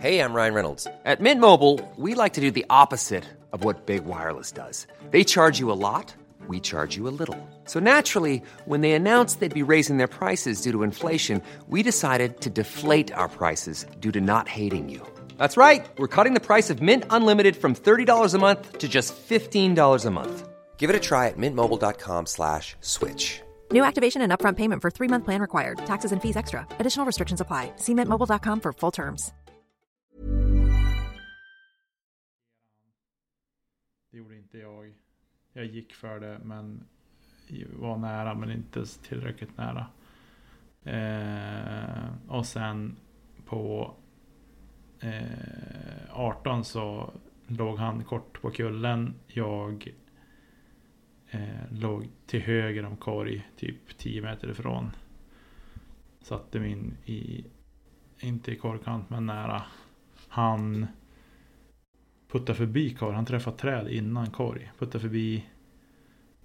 Hey, I'm Ryan Reynolds. At Mint Mobile, we like to do the opposite of what Big Wireless does. They charge you a lot, we charge you a little. So naturally, when they announced they'd be raising their prices due to inflation, we decided to deflate our prices due to not hating you. That's right. We're cutting the price of Mint Unlimited from $30 a month to just $15 a month. Give it a try at mintmobile.com slash switch. New activation and upfront payment for three month plan required. Taxes and fees extra. Additional restrictions apply. See mintmobile.com for full terms. Det gjorde inte jag. Jag gick för det men var nära men inte tillräckligt nära. Eh, och sen på eh, 18 så låg han kort på kullen. Jag eh, låg till höger om korg, typ 10 meter ifrån. Satte min i, inte i korgkant men nära. Han puttade förbi korg, han träffade träd innan korg. Puttade förbi,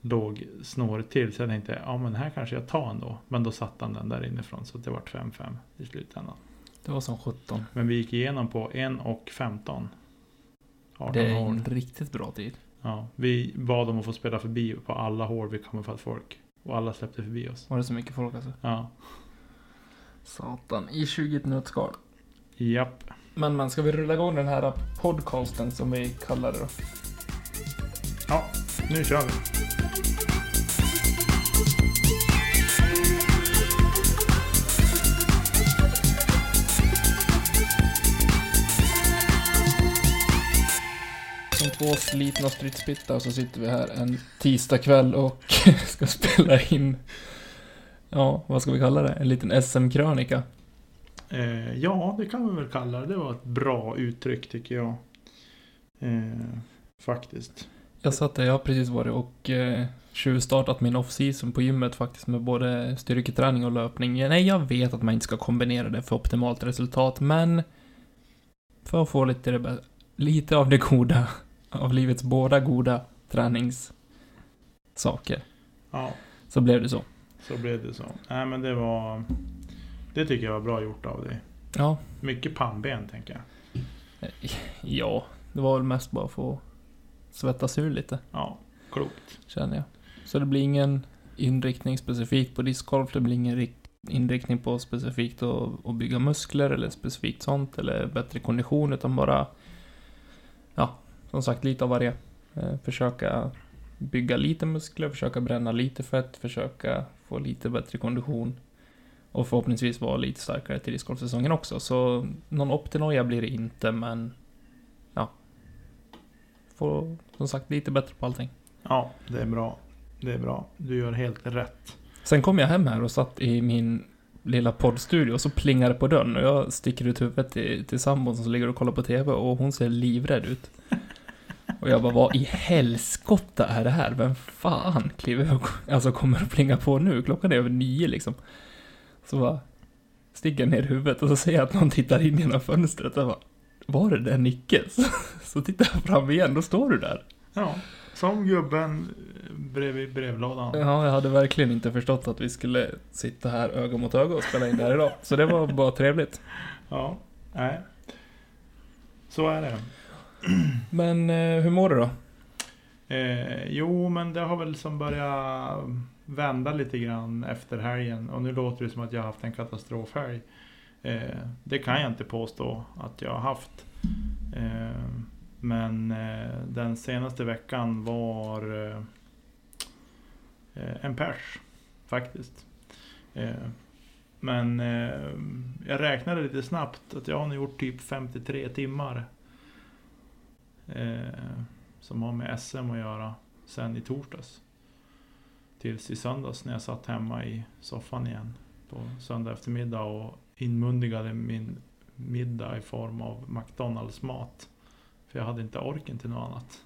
låg snåret till. Så jag tänkte, ja men här kanske jag tar ändå. Men då satt han den där inifrån så det var 5-5 i slutändan. Det var som 17. Men vi gick igenom på 1 och 15. 18 Det är en riktigt bra tid. Ja, vi bad om att få spela förbi på alla hål vi kommer för att folk. Och alla släppte förbi oss. Var det så mycket folk alltså? Ja, Satan, i 20 nötskal. japp. Men men, ska vi rulla igång den här podcasten som vi kallar det då? Ja, nu kör vi. Som två slitna stridspittar så sitter vi här en tisdagkväll och ska spela in, ja, vad ska vi kalla det? En liten SM-krönika. Eh, ja, det kan vi väl kalla det. Det var ett bra uttryck tycker jag. Eh, faktiskt. Jag satt där, jag har precis varit och eh, tjuvstartat min off-season på gymmet faktiskt med både styrketräning och löpning. Nej, jag vet att man inte ska kombinera det för optimalt resultat, men för att få lite, det, lite av det goda, av livets båda goda träningssaker, Ja, så blev det så. så blev det så. Nej, men det var... Det tycker jag var bra gjort av dig. Ja, Mycket pannben tänker jag. ja, det var väl mest bara för att svettas ur lite. Ja, klokt. känner jag. Så det blir ingen inriktning specifikt på discgolf, det blir ingen rik- inriktning på specifikt att, att bygga muskler eller specifikt sånt eller bättre kondition utan bara ja, som sagt lite av varje. Eh, försöka bygga lite muskler, försöka bränna lite fett, försöka få lite bättre kondition och förhoppningsvis vara lite starkare till discgolfsäsongen också. Så någon optinoja blir det inte, men ja. Få som sagt lite bättre på allting. Ja, det är bra. Det är bra. Du gör helt rätt. Sen kom jag hem här och satt i min lilla poddstudio och så plingar det på dörren och jag sticker ut huvudet till, till sambon som ligger och kollar på TV och hon ser livrädd ut. Och jag bara, vad i helskotta är det här? Vem fan kliver och, alltså kommer och plinga på nu? Klockan är över nio liksom. Så bara sticker jag ner huvudet och så ser jag att någon tittar in genom fönstret och bara, var det där Nicke? Så, så tittar jag fram igen, då står du där. Ja, som gubben bredvid brevlådan. Ja, jag hade verkligen inte förstått att vi skulle sitta här öga mot öga och spela in det här idag. Så det var bara trevligt. Ja, nej. Så är det. Men eh, hur mår du då? Eh, jo, men det har väl som börjat vända lite grann efter helgen. Och nu låter det som att jag har haft en katastrofhelg. Eh, det kan jag inte påstå att jag har haft. Eh, men eh, den senaste veckan var eh, eh, en pers faktiskt. Eh, men jag räknade lite snabbt att jag har nu gjort typ 53 timmar. Som har med SM att göra sen i torsdags. Tills i söndags när jag satt hemma i soffan igen på söndag eftermiddag och inmundigade min middag i form av McDonalds mat. För jag hade inte orken till något annat.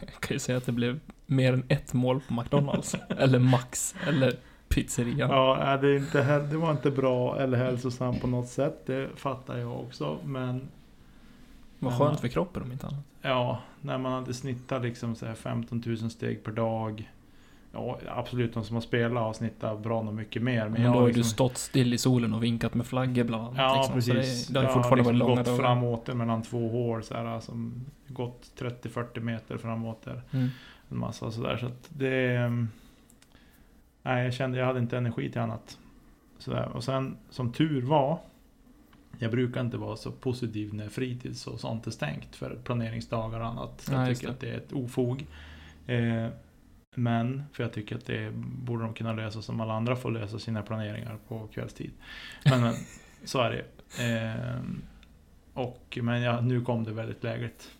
Jag kan ju säga att det blev mer än ett mål på McDonalds. eller Max. Eller pizzerian. Ja, det, är inte, det var inte bra eller hälsosamt på något sätt. Det fattar jag också. Men Vad skönt för kroppen om inte annat. ja, när man hade snittat liksom så här 15 000 steg per dag. Ja, absolut, de som har spelat har snittat bra nog mycket mer. Men, Men, då har ju liksom, du stått still i solen och vinkat med flaggor bland annat. Ja, liksom. Så precis. det, det har ju fortfarande liksom varit långa gått dagar. fram och åter mellan två hål så här, som gått 30-40 meter framåt där. Mm. En massa sådär. Så att det... Nej, jag kände jag hade inte energi till annat. Sådär. Och sen som tur var. Jag brukar inte vara så positiv när fritids och sånt är stängt för planeringsdagar och annat. Så Nej, jag tycker det. att det är ett ofog. Eh, men, för jag tycker att det borde de kunna lösa som alla andra får lösa sina planeringar på kvällstid. Men, men så är det. Eh, och, men ja, nu kom det väldigt lägligt.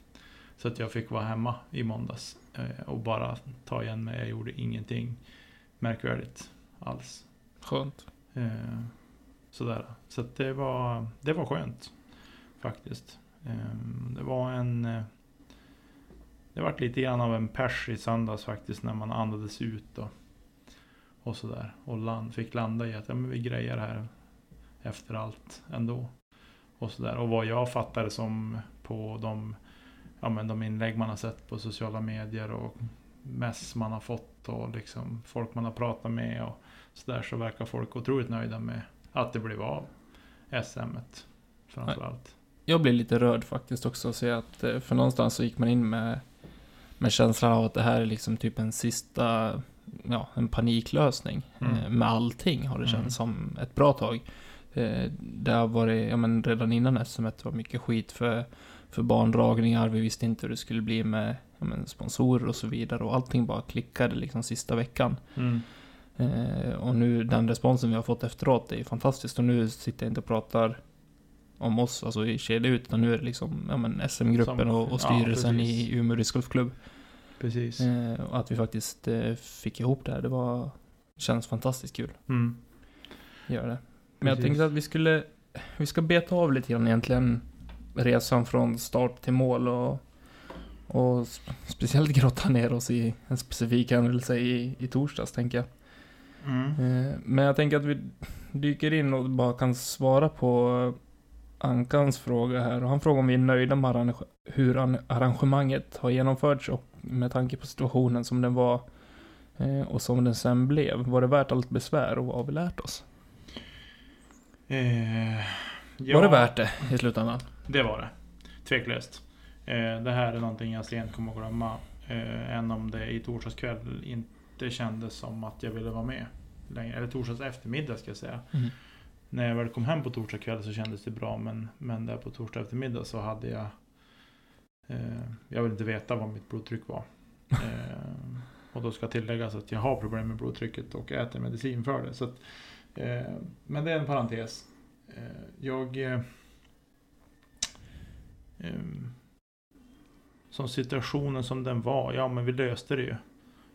Så att jag fick vara hemma i måndags eh, och bara ta igen mig. Jag gjorde ingenting märkvärdigt alls. Skönt. Eh, sådär. Så att det var, det var skönt faktiskt. Eh, det var en... Det vart lite grann av en pers i söndags faktiskt när man andades ut och, och sådär. Och land, fick landa i att ja, men vi grejer det här efter allt ändå. Och sådär. Och vad jag fattade som på de, ja, men de inlägg man har sett på sociala medier och mess man har fått och liksom folk man har pratat med och sådär så verkar folk otroligt nöjda med att det blev av SM framförallt. Jag blev lite rörd faktiskt också att se att, eh, för någonstans så gick man in med, med känslan av att det här är liksom typ en sista, ja, en paniklösning. Mm. Eh, Med allting har det Mm. känts som ett bra tag. Eh, Det har varit, ja men redan innan SM det var mycket skit för, för barndragningar, vi visste inte hur det skulle bli med ja, men sponsorer och så vidare och allting bara klickade liksom sista veckan. Mm. Eh, och nu den responsen vi har fått efteråt är fantastiskt. Och nu sitter jag inte och pratar om oss, alltså i kedja ut, utan nu är det liksom ja, men SM-gruppen och, och ja, styrelsen precis. i Umeå discgolfklubb. Precis. Eh, och att vi faktiskt eh, fick ihop det här, det var, känns fantastiskt kul. Mm. Gör det. Men jag Precis. tänkte att vi skulle, vi ska beta av lite grann egentligen resan från start till mål och, och sp- speciellt grotta ner oss i en specifik händelse i, i torsdags, tänker jag. Mm. Eh, Men jag tänker att vi dyker in och bara kan svara på Ankans fråga här. Och han frågar om vi är nöjda med hur an- arrangemanget har genomförts och med tanke på situationen som den var eh, och som den sen blev. Var det värt allt besvär och vad har vi lärt oss? Eh, ja, Var det värt det i slutändan? Det var det. Tveklöst. Eh, det här är någonting jag sent kommer att glömma. Eh, än om det i torsdags kväll inte kändes som att jag ville vara med. Längre. Eller torsdags eftermiddag ska jag säga. Mm. När jag väl kom hem på torsdag kväll så kändes det bra. Men, men där på torsdag eftermiddag så hade jag... Eh, jag vill inte veta vad mitt blodtryck var. Eh, och då ska tilläggas att jag har problem med blodtrycket och äter medicin för det. Så att, eh, men det är en parentes. Eh, jag... Eh, eh, som situationen som den var, ja men vi löste det ju.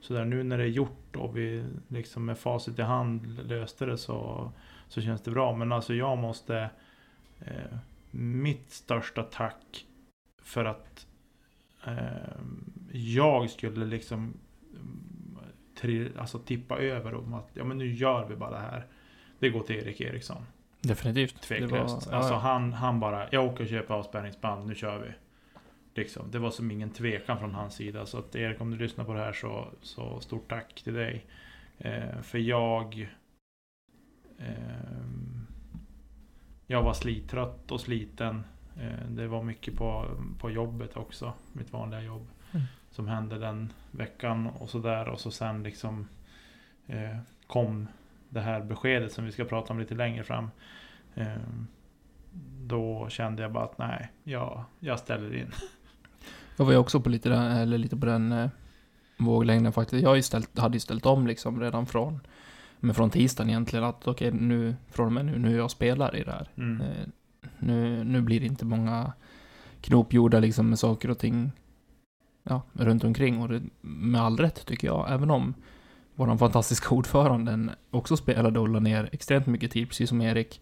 Så där nu när det är gjort och vi liksom med facit i hand löste det så, så känns det bra. Men alltså jag måste, eh, mitt största tack för att eh, jag skulle liksom alltså tippa över om att ja men nu gör vi bara det här. Det går till Erik Eriksson. Definitivt. Tveklöst. Var, alltså ja, han, han bara, jag åker och köper avspärrningsband, nu kör vi. Liksom. Det var som ingen tvekan från hans sida. Så att Erik, om du lyssnar på det här så, så stort tack till dig. Eh, för jag... ehm, jag var slittrött och sliten. Eh, det var mycket på, på jobbet också. Mitt vanliga jobb. Mm. Som hände den veckan och sådär. Och så sen liksom eh, kom det här beskedet som vi ska prata om lite längre fram. Ehm, då kände jag bara att nej, jag, jag ställer in. Jag var ju också på lite, eller lite på den eh, våglängden faktiskt. Jag ställt, hade ju ställt om liksom redan från, men från tisdagen egentligen att okej nu, från och med nu, nu är jag spelar i det här. Mm. Eh, nu, nu blir det inte många knop gjorda liksom med saker och ting ja, runt omkring och det, med all rätt tycker jag, även om våran fantastiska ordförande också spelade och la ner extremt mycket tid, precis som Erik,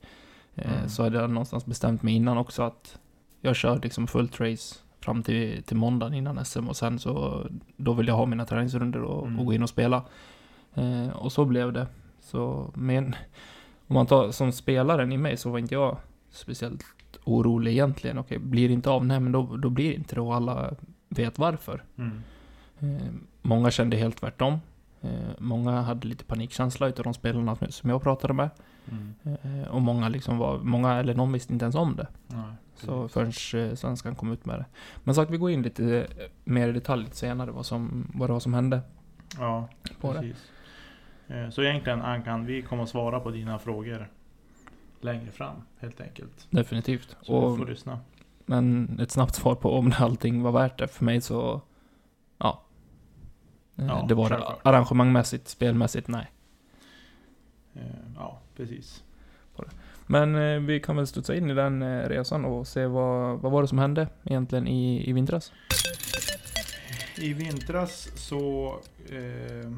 eh, Mm. så hade jag någonstans bestämt mig innan också att jag kör liksom fullt race fram till, till måndagen innan SM och sen så, då vill jag ha mina träningsrunder och, Mm. och gå in och spela. Eh, och så blev det. Så, men om man tar som spelaren i mig så var inte jag speciellt orolig egentligen. Okej, blir det inte av? Nej, men då, då blir det inte det och alla vet varför. Mm. Eh, många kände helt tvärtom. Eh, många hade lite panikkänsla utav de spelarna som- jag pratade med. Mm. Eh, och många liksom var, många eller någon visste inte ens om det. Nej, Så förrän eh, svenskan kom ut med det. Men sagt, vi går in lite mer i detalj lite senare vad, som, vad det var som hände Ja, på det. precis. Eh, Så egentligen Ankan, vi kommer att svara på dina frågor längre fram helt enkelt. Definitivt. Så Och, får lyssna. men ett snabbt svar på om allting var värt det. För mig så, ja. Eh, Ja, det var självklart. Arrangemangmässigt, spelmässigt, nej. Eh, Ja, precis. Men eh, vi kan väl studsa in i den resan och se vad, vad var det som hände egentligen i, i vintras? I vintras så... Eh,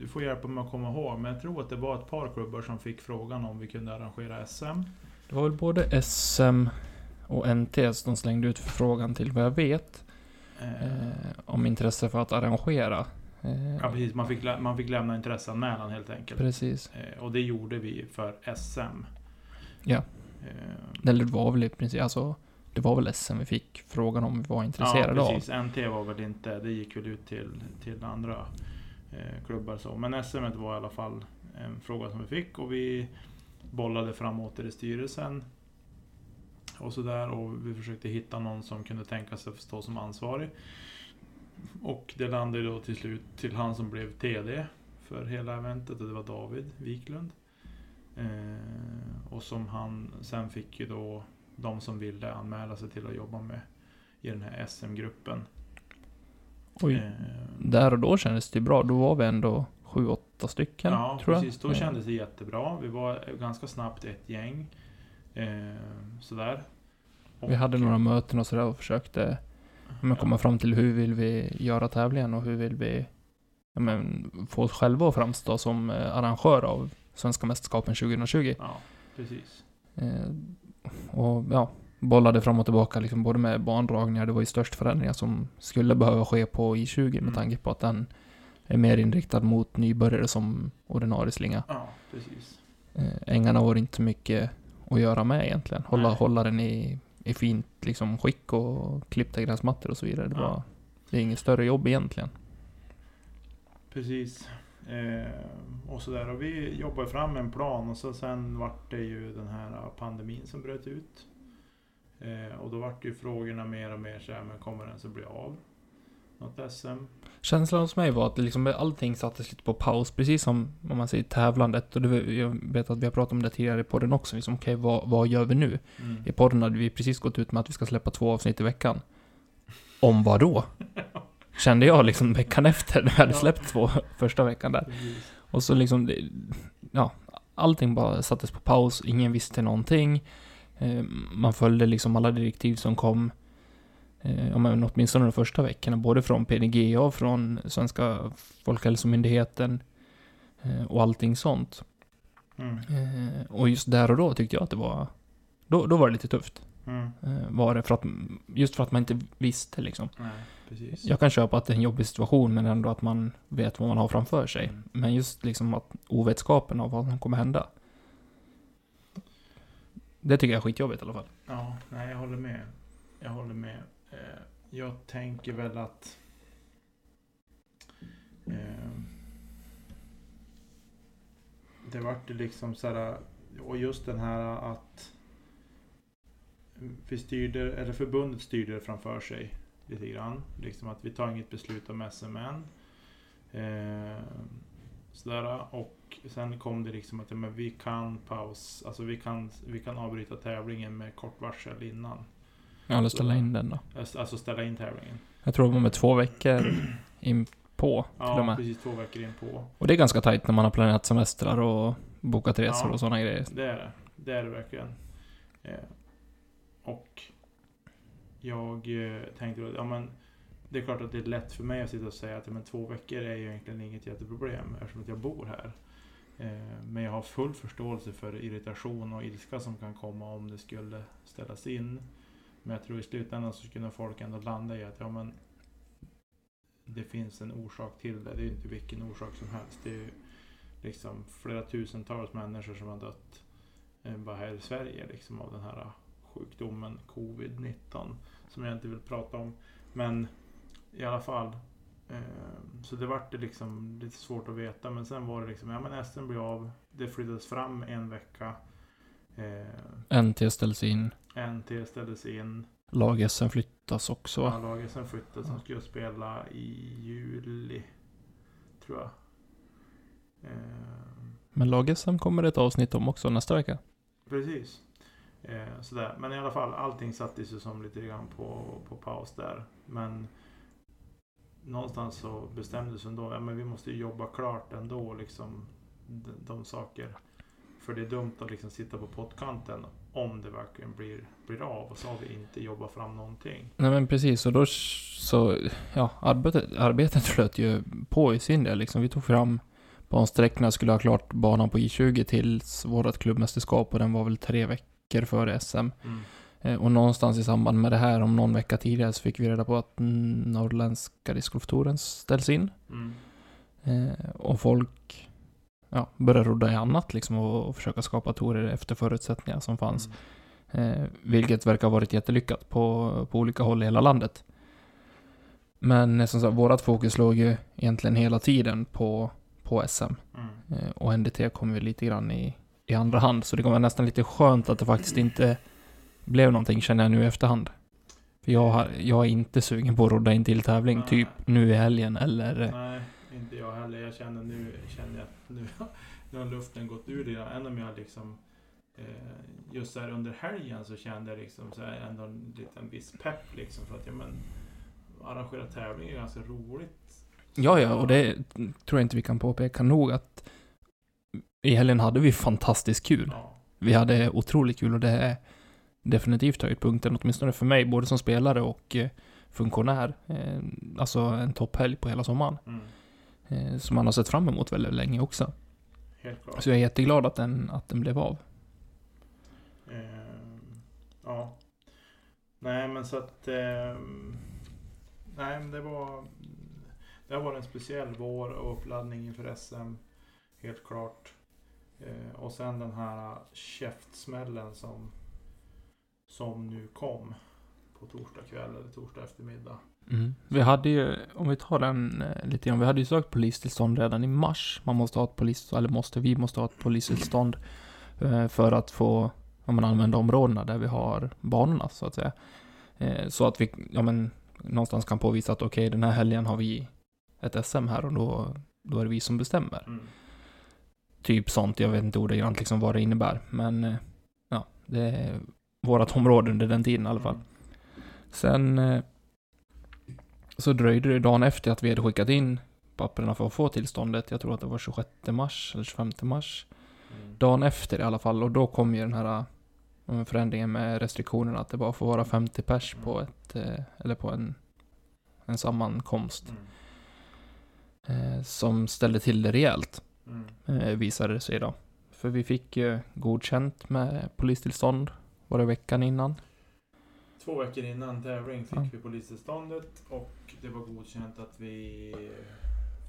du får hjälpa mig att komma ihåg, men jag tror att det var ett par klubbar som fick frågan om vi kunde arrangera SM. Det var väl både SM och NT som slängde ut förfrågan till vad jag vet. Eh, om intresse för att arrangera. Eh, ja, precis. Man fick, man fick lämna intresseanmälan helt enkelt. precis. Eh, och det gjorde vi för SM. Ja. Eh, Eller det var väl i princip, alltså det var väl SM vi fick frågan om vi var intresserade ja, av. precis. NT var väl inte, det gick väl ut till, till andra Eh, klubbar så. Men SM var i alla fall en fråga som vi fick och vi bollade fram åter i styrelsen. Och sådär och vi försökte hitta någon som kunde tänka sig att stå som ansvarig. Och det landade då till slut till han som blev TD för hela eventet och det var David Wiklund. Eh, och som han sen fick ju då de som ville anmäla sig till att jobba med i den här SM-gruppen. Oj. Eh, Där och då kändes det bra. Då var vi ändå sju, åtta stycken, ja, tror precis. jag. Då kändes det jättebra. Vi var ganska snabbt ett gäng. Eh, sådär. Vi hade några möten och sådär och försökte men, komma fram till hur vill vi göra tävlingen och hur vill vi ja, men, få oss själva att framstå som eh, arrangör av Svenska mästerskapen 2020. Ja, precis. Eh, och ja, bollade fram och tillbaka liksom både med bandragningar, det var ju störst förändringar som skulle behöva ske på I20 med Mm. tanke på att den är mer inriktad mot nybörjare som ordinarie slinga. Ja, precis. Eh, ängarna var inte mycket att göra med egentligen. Hålla, Nej. hålla den i, i fint liksom, skick och klippta gräsmattor och så vidare. Det, Ja. var, det är inget större jobb egentligen. Precis. Eh, och sådär. Och vi jobbade fram en plan och så sen vart det ju den här pandemin som bröt ut. Eh, och då vart ju frågorna mer och mer så här, men kommer den att bli av? Något SM? Känslan hos mig var att liksom, allting sattes lite på paus, precis som om man säger tävlandet. Och det, jag vet att vi har pratat om det tidigare i podden också. Liksom, Okej, vad, vad gör vi nu? Mm. I podden hade vi precis gått ut med att vi ska släppa två avsnitt i veckan. Om vad då? Kände jag liksom veckan efter, när vi hade släppt två första veckan där. Precis. Och så liksom, ja, allting bara sattes på paus, ingen visste någonting. Eh, Man följde liksom alla direktiv som kom. Eh, men åtminstone de första veckorna, både från PDGA och från Svenska Folkhälsomyndigheten. eh, Och allting sånt. Mm. Eh, Och just där och då tyckte jag att det var, då, då var det lite tufft. Mm. Var det för att, just för att man inte visste liksom. Nej. Jag kan köpa att det är en jobbig situation, men ändå att man vet vad man har framför sig. Mm. Men just liksom att ovetskapen av vad som kommer hända. Det tycker jag är skitjobbigt i alla fall. Ja, nej jag håller med. Jag håller med. Eh, jag tänker väl att... Eh, det vart ju liksom sådär, och just den här att vi styrde, eller förbundet styrde det framför sig lite grann. Liksom att vi tar inget beslut om SMN. Eh, sådär. Och sen kom det liksom att ja, men vi kan paus, alltså vi kan, vi kan avbryta tävlingen med kort varsel innan. Ja, eller ställa in den då. Alltså ställa in tävlingen. Jag tror det var med två veckor in på till och Ja, precis två veckor in på. Och det är ganska tajt när man har planerat semestrar och bokat resor Ja. och sådana grejer. Det är det. Det är det verkligen. Eh, och jag eh, tänkte att ja, men det är klart att det är lätt för mig att sitta och säga att men två veckor är ju egentligen inget jätteproblem eftersom att jag bor här. Eh, men jag har full förståelse för irritation och ilska som kan komma om det skulle ställas in. Men jag tror i slutändan så skulle folk ändå landa i att ja, men det finns en orsak till det. Det är ju inte vilken orsak som helst. Det är ju liksom flera tusentals människor som har dött eh, bara här i Sverige liksom, av den här sjukdomen covid-19 som jag inte vill prata om. Men i alla fall, Eh, så det vart det liksom lite svårt att veta. Men sen var det liksom, ja men SM blir av. Det flyttades fram en vecka. Eh, NT ställs in. NT ställdes in. Lag-SM flyttas också va? Ja, laget som flyttades, som skulle spela i juli. Tror jag. Eh, Men lag-SM kommer det ett avsnitt om också nästa vecka. Precis. Sådär. Men i alla fall, allting sattes ju som lite grann på, på paus där. Men någonstans så bestämdes ändå, ja men vi måste ju jobba klart ändå liksom. De, de saker. För det är dumt att liksom sitta på pottkanten om det verkligen blir, blir av. Och så har vi inte jobbat fram någonting. Nej men precis, och då så, ja, arbetet, arbetet flöt ju på i sin del liksom. Vi tog fram bansträckorna, skulle ha klart banan på I20 tills vårt klubbmästerskap och den var väl tre veckor före SM. Mm. Eh, Och någonstans i samband med det här, om någon vecka tidigare, så fick vi reda på att norrländska discgolftouren ställs in. Mm. Eh, och folk ja, börjar rodda i annat liksom och, och försöka skapa tourer efter förutsättningar som fanns. Mm. Eh, vilket verkar ha varit jättelyckat på, på olika håll i hela landet. Men som sagt, vårat fokus låg ju egentligen hela tiden på, på SM. Mm. Eh, och NDT kom ju lite grann i, i andra hand. Så det var nästan lite skönt att det faktiskt inte blev någonting känner jag nu i efterhand. För jag, har, jag är inte sugen på att rodda in till tävling Nej. typ nu i helgen eller... Nej, inte jag heller. Jag känner nu, känner jag nu, nu har luften gått ur det. Än om jag liksom eh, just där under helgen så kände jag liksom så här ändå en liten viss pepp liksom för att ja men arrangera tävling är ganska roligt. Ja, ja, och det tror jag inte vi kan påpeka nog att i helgen hade vi fantastiskt kul. Ja, Vi hade otroligt kul och det är definitivt höjdpunkten, åtminstone för mig, både som spelare och eh, funktionär. Eh, alltså en topphelg på hela sommaren. mm, Eh, som man har sett fram emot väldigt länge också. Så jag är jätteglad att den, att den blev av. Eh, ja. Nej men så att eh, Nej men det var Det har varit en speciell vår och uppladdning inför SM. Helt klart. Eh, och sen den här käftsmällen som Som nu kom På torsdag kväll eller torsdag eftermiddag. Mm. Vi hade ju, om vi tar den eh, lite grann, vi hade ju sökt polistillstånd redan i mars. Man måste ha ett polis, eller måste, vi måste ha ett polistillstånd eh, för att få, ja men använda områdena där vi har banorna så att säga. Eh, så att vi, ja men, någonstans kan påvisa att okej, den här helgen har vi ett SM här och då, då är det vi som bestämmer. Mm. Typ sånt, jag vet inte ordagrant liksom vad det innebär, men ja, det är vårat område under den tiden i alla fall. Mm. Sen eh, så dröjde det dagen efter att vi hade skickat in papperna för att få tillståndet. Jag tror att det var 26 mars eller 25 mars. Mm. Dagen efter i alla fall och då kom ju den här eh, förändringen med restriktionerna att det bara får vara 50 pers på ett, eh, eller på en, en sammankomst. Mm. Som ställde till det rejält, Mm. visade det sig då. För vi fick ju godkänt med polistillstånd, var det veckan innan? Två veckor innan tävling fick Ja. vi polistillståndet och det var godkänt att vi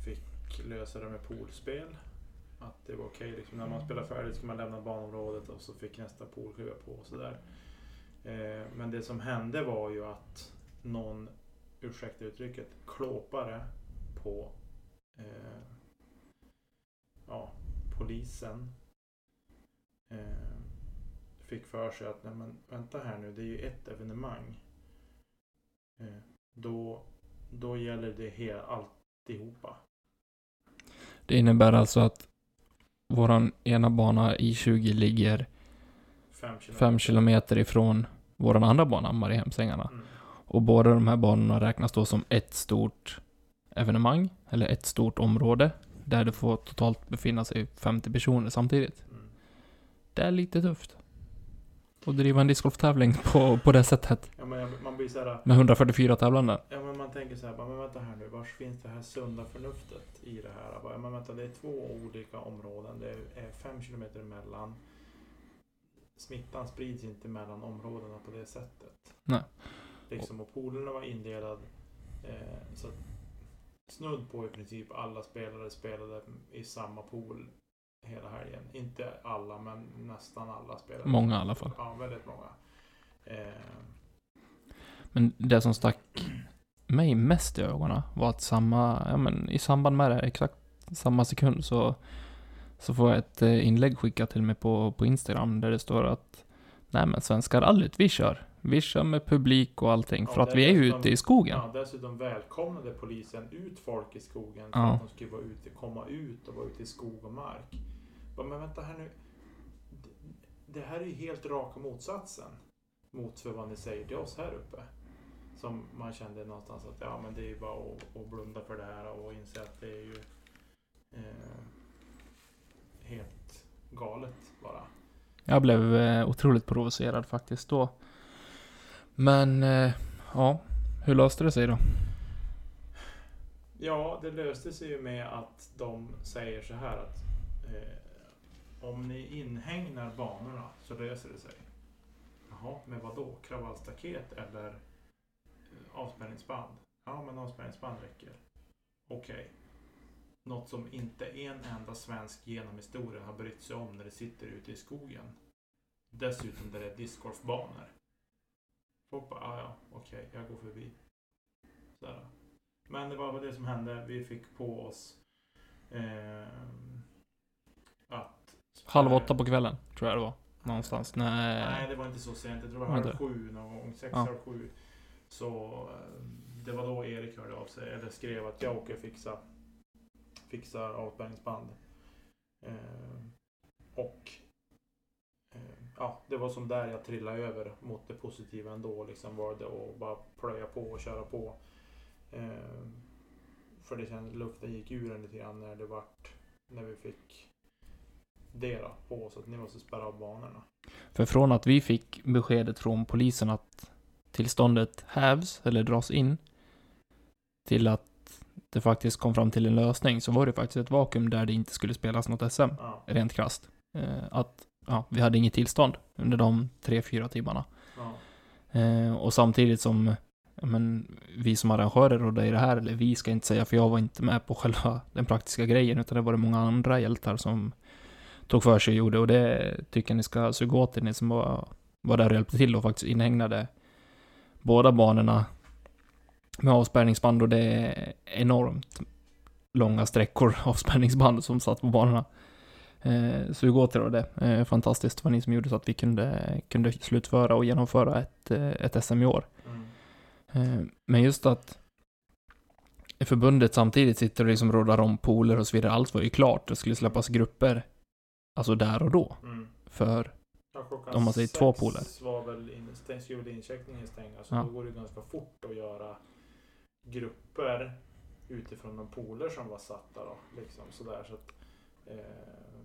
fick lösa det med poolspel. Att det var okej, liksom, när man spelar färdigt ska man lämna banområdet och så fick nästa pool kliva på och sådär. Eh, men det som hände var ju att någon, ursäkta uttrycket, klåpare på eh, ja, polisen eh, fick för sig att nej men vänta här nu, det är ju ett evenemang. Eh, då, då gäller det hela, alltihopa. Det innebär alltså att våran ena bana I20 ligger Fem kilometer. fem kilometer ifrån våran andra bana, Mariehemsängarna. Mm. Och båda de här banorna räknas då som ett stort evenemang, eller ett stort område, där det får totalt befinna sig 50 personer samtidigt. Mm. Det är lite tufft. Att driva en discgolftävling på, på det sättet. Ja, men man blir så här, Med 144 tävlande. ja men man tänker så här, bara, men vänta här nu, var finns det här sunda förnuftet i det här? Bara, men vänta, det är två olika områden, det är fem kilometer emellan. Smittan sprids inte mellan områdena på det sättet. Nej. Liksom, och poolerna var indelad eh, så att snudd på i princip alla spelare spelade i samma pool hela helgen. Inte alla, men nästan alla spelade. Många i alla fall. Ja, väldigt många. Eh, Men det som stack mig mest i ögonen var att samma, ja men i samband med det, exakt samma sekund så, så får jag ett eh, inlägg skickat till mig på, på Instagram där det står att Nej men Svenska rallyt, vi kör. Vi kör med publik och allting Ja, för att vi är ju ute i skogen. Ja, dessutom välkomnade polisen ut folk i skogen för Ja. att de skulle vara ute, komma ut och vara ute i skog och mark. Men vänta här nu. Det- Det här är ju helt raka motsatsen mot för vad ni säger till oss här uppe. Som man kände någonstans att ja men det är ju bara att, att blunda för det här och inse att det är ju eh, helt galet bara. Jag blev eh, otroligt provocerad faktiskt då. Men, eh, ja. Hur löste det sig då? Ja, det löste sig ju med att de säger så här att eh, om ni inhägnar banorna så löser det sig. Jaha, men vad då? Kravallstaket eller avspänningsband? avspärrningsband? Ja, men avspärrningsband räcker. Okej. Något som inte en enda svensk genom historien har brytt sig om när det sitter ute i skogen. Dessutom där det är discgolfbanor. Folk bara, "Ah, ja, okej, jag går förbi. Sådär. Men det var väl det som hände. Vi fick på oss ehm, att... Halv åtta på kvällen, tror jag det var. Någonstans. Nej, Nej. det var inte så sent. Jag tror det Var halv sju någon gång. Sex, Ja. halv sju. Så eh, det var då Erik hörde av sig. Eller skrev att jag åker fixa, fixa avspärrningsband. Ehm, och eh, ja, det var som där jag trillade över mot det positiva ändå. Liksom var det att bara plöja på och köra på. Ehm, för det kändes, luften gick ur en lite grann när det vart, när vi fick det då på oss att ni måste spärra av banorna. För från att vi fick beskedet från polisen att tillståndet hävs eller dras in till att det faktiskt kom fram till en lösning så var det faktiskt ett vakuum där det inte skulle spelas något SM. Ja, Rent krasst. Eh, att, ja, vi hade inget tillstånd under de tre, fyra timmarna. ja, Eh, och samtidigt som men, vi som arrangörer och det i det här, eller vi ska inte säga för jag var inte med på själva den praktiska grejen utan det var det många andra hjältar som tog för sig och gjorde och det tycker jag ni ska suga åt er, ni som var, var där och hjälpte till och faktiskt inhägnade båda banorna med avspärrningsband och det är enormt långa sträckor avspärrningsband som satt på banorna. Eh, sug åt er av det. Eh, fantastiskt var ni som gjorde så att vi kunde, kunde slutföra och genomföra ett, eh, ett SM i år. mm, Men just att förbundet samtidigt sitter och liksom rådar om pooler och så vidare. Allt var ju klart. Det skulle släppas grupper. Alltså där och då. mm. För, Om man säger två poler. var väl in, väl incheckningen stänga så Ja. då går det ganska fort att göra grupper utifrån de poler som var satta då. Liksom sådär så att,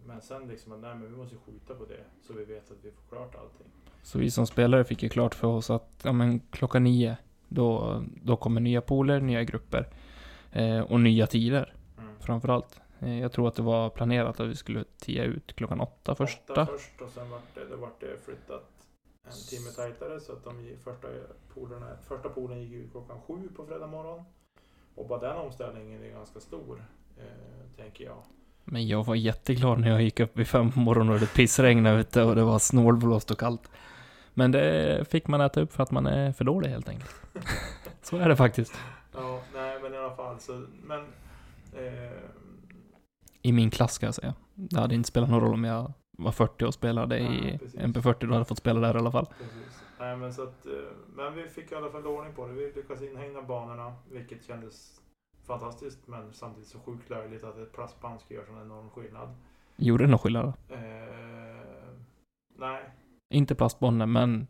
men sen liksom, nej men vi måste skjuta på det så vi vet att vi får klart allting. så vi som spelare fick ju klart för oss att, ja men klockan nio, då, då kommer nya pooler, nya grupper. Eh, och nya tider, Mm. framförallt. Eh, jag tror att det var planerat att vi skulle tia ut klockan åtta första. Åtta först och sen vart det, det, vart det flyttat en timme tajtare så att de första polerna, första polen gick ut klockan sju på fredag morgon. Och bara den omställningen är ganska stor, eh, tänker jag. Men jag var jätteglad när jag gick upp vid fem på morgonen och det pissregnade ute och det var snålblåst och kallt. Men det fick man äta upp för att man är för dålig helt enkelt. Så är det faktiskt. Ja, nej men i alla fall så, men... Eh, I min klass ska jag säga. Det hade inte spelat någon roll om jag var 40 och spelade Nej, i precis. MP40, då hade jag fått spela där i alla fall. precis. Nej men så att, eh, men vi fick i alla fall ordning på det. Vi lyckades inhägna banorna, vilket kändes fantastiskt men samtidigt så sjukt löjligt att ett plastband ska göra sån enorm skillnad. Gjorde det någon skillnad? Eh, nej. Inte plastbonden, men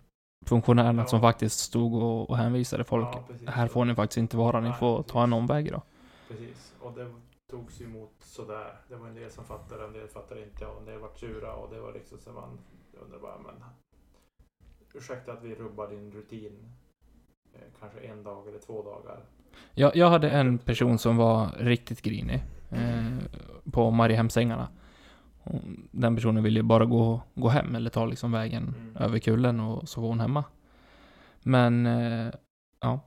funktionärerna Ja. som faktiskt stod och, och hänvisade folk. Ja, precis. här får ni faktiskt inte vara, ni Nej, får precis. ta en omväg då. Precis. Och det togs ju emot sådär. Det var en del som fattade, en del fattade inte och en del vart sura och det var liksom så man undrar bara men ursäkta att vi rubbar din rutin eh, kanske en dag eller två dagar. Jag, jag hade en person som var riktigt grinig eh, på Mariehemsängarna. Den personen ville ju bara gå, gå hem eller ta liksom vägen Mm. över kullen och så var hon hemma. Men, eh, ja.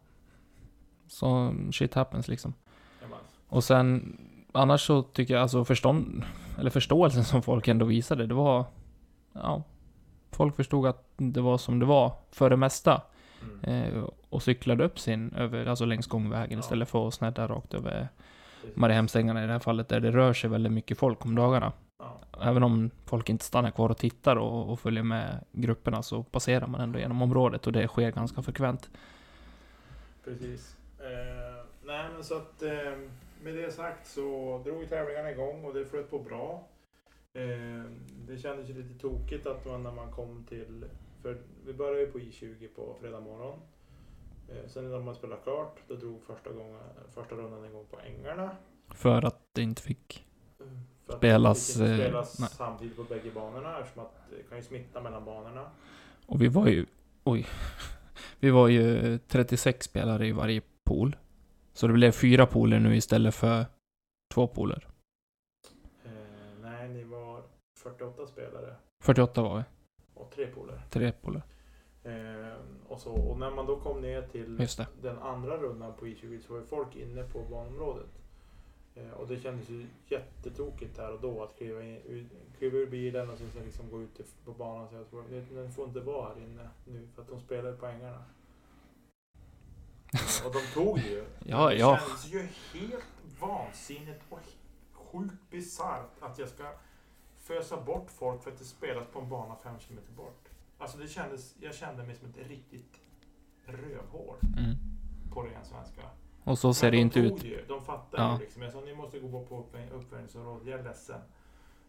Så shit happens liksom. Och sen, annars så tycker jag alltså förstånd, eller förståelsen som folk ändå visade, det var, ja. Folk förstod att det var som det var för det mesta. mm. Eh, och cyklade upp sin över, alltså längs gångvägen istället för att snedda rakt över Mariehemsängarna i det här fallet, där det rör sig väldigt mycket folk om dagarna. Även om folk inte stannar kvar och tittar och, och följer med grupperna så passerar man ändå genom området och det sker ganska frekvent. Precis. Eh, nej men så att eh, med det sagt så drog tävlingarna igång och det flöt på bra. Eh, det kändes ju lite tokigt att man när man kom till, för vi började ju på I20 på fredag morgon. Eh, sen när man spelade klart, då drog första, gången, första rundan igång på ängarna. För att det inte fick... Eh, För att Spelas, det fick inte eh, spelas nej. samtidigt på bägge banorna eftersom att det kan ju smitta mellan banorna. Och vi var ju... Oj. Vi var ju 36 spelare i varje pool. Så det blev fyra pooler nu istället för två pooler. Eh, nej, ni var 48 spelare 48 var vi. och tre pooler. Tre pooler. Eh, och, så, och när man då kom ner till den andra rundan på I20 så var ju folk inne på banområdet. Eh, och det kändes ju jättetokigt här och då att kliva, in, kliva ur bilen och sen liksom gå ut på banan och säga att den får inte vara här inne nu för att de spelar på ängarna. Och de tog ju. Ja, det ja. känns ju helt vansinnigt och sjukt bisarrt att jag ska fösa bort folk för att det spelas på en bana fem kilometer bort. Alltså det kändes, jag kände mig som ett riktigt rövhål Mm. på ren svenska. Och så ser Men det de inte ut. Ju, de fattade Ja. ju liksom. Jag sa ni måste gå på uppvärm- uppvärmningsområdet, jag är ledsen.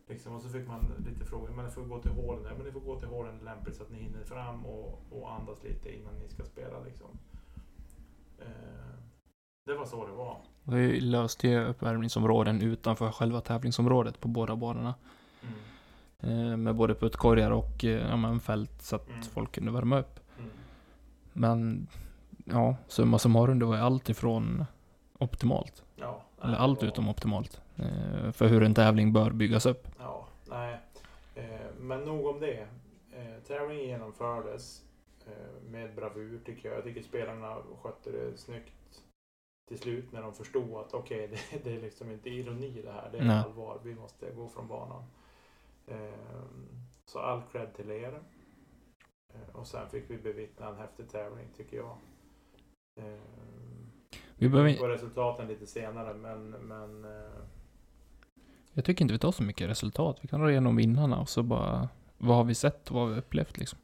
Liksom, och så fick man lite frågor, men ni får gå till hålen. Ja, men ni får gå till hålen lämpligt så att ni hinner fram och, och andas lite innan ni ska spela liksom. Eh, det var så det var. Vi löste ju uppvärmningsområden utanför själva tävlingsområdet på båda banorna. Mm. Eh, med både puttkorgar och eh, ja, fält så att Mm. folk kunde värma upp. Mm. Men ja, summa summarum, det var allt ifrån optimalt. Ja, Eller nej, allt det var- utom optimalt. Eh, för hur en tävling bör byggas upp. Ja, nej. Men nog om det. Tävlingen genomfördes med bravur tycker jag. Jag tycker spelarna skötte det snyggt till slut när de förstod att okej, det, det är liksom inte ironi det här. Det är Nej. allvar. Vi måste gå från banan. Eh, så all cred till er. Eh, och sen fick vi bevittna en häftig tävling tycker jag. Eh, Vi behöver, på resultaten lite senare men, men eh, jag tycker inte vi tar så mycket resultat. Vi kan dra igenom vinnarna och så bara... Vad har vi sett och vad har vi upplevt liksom?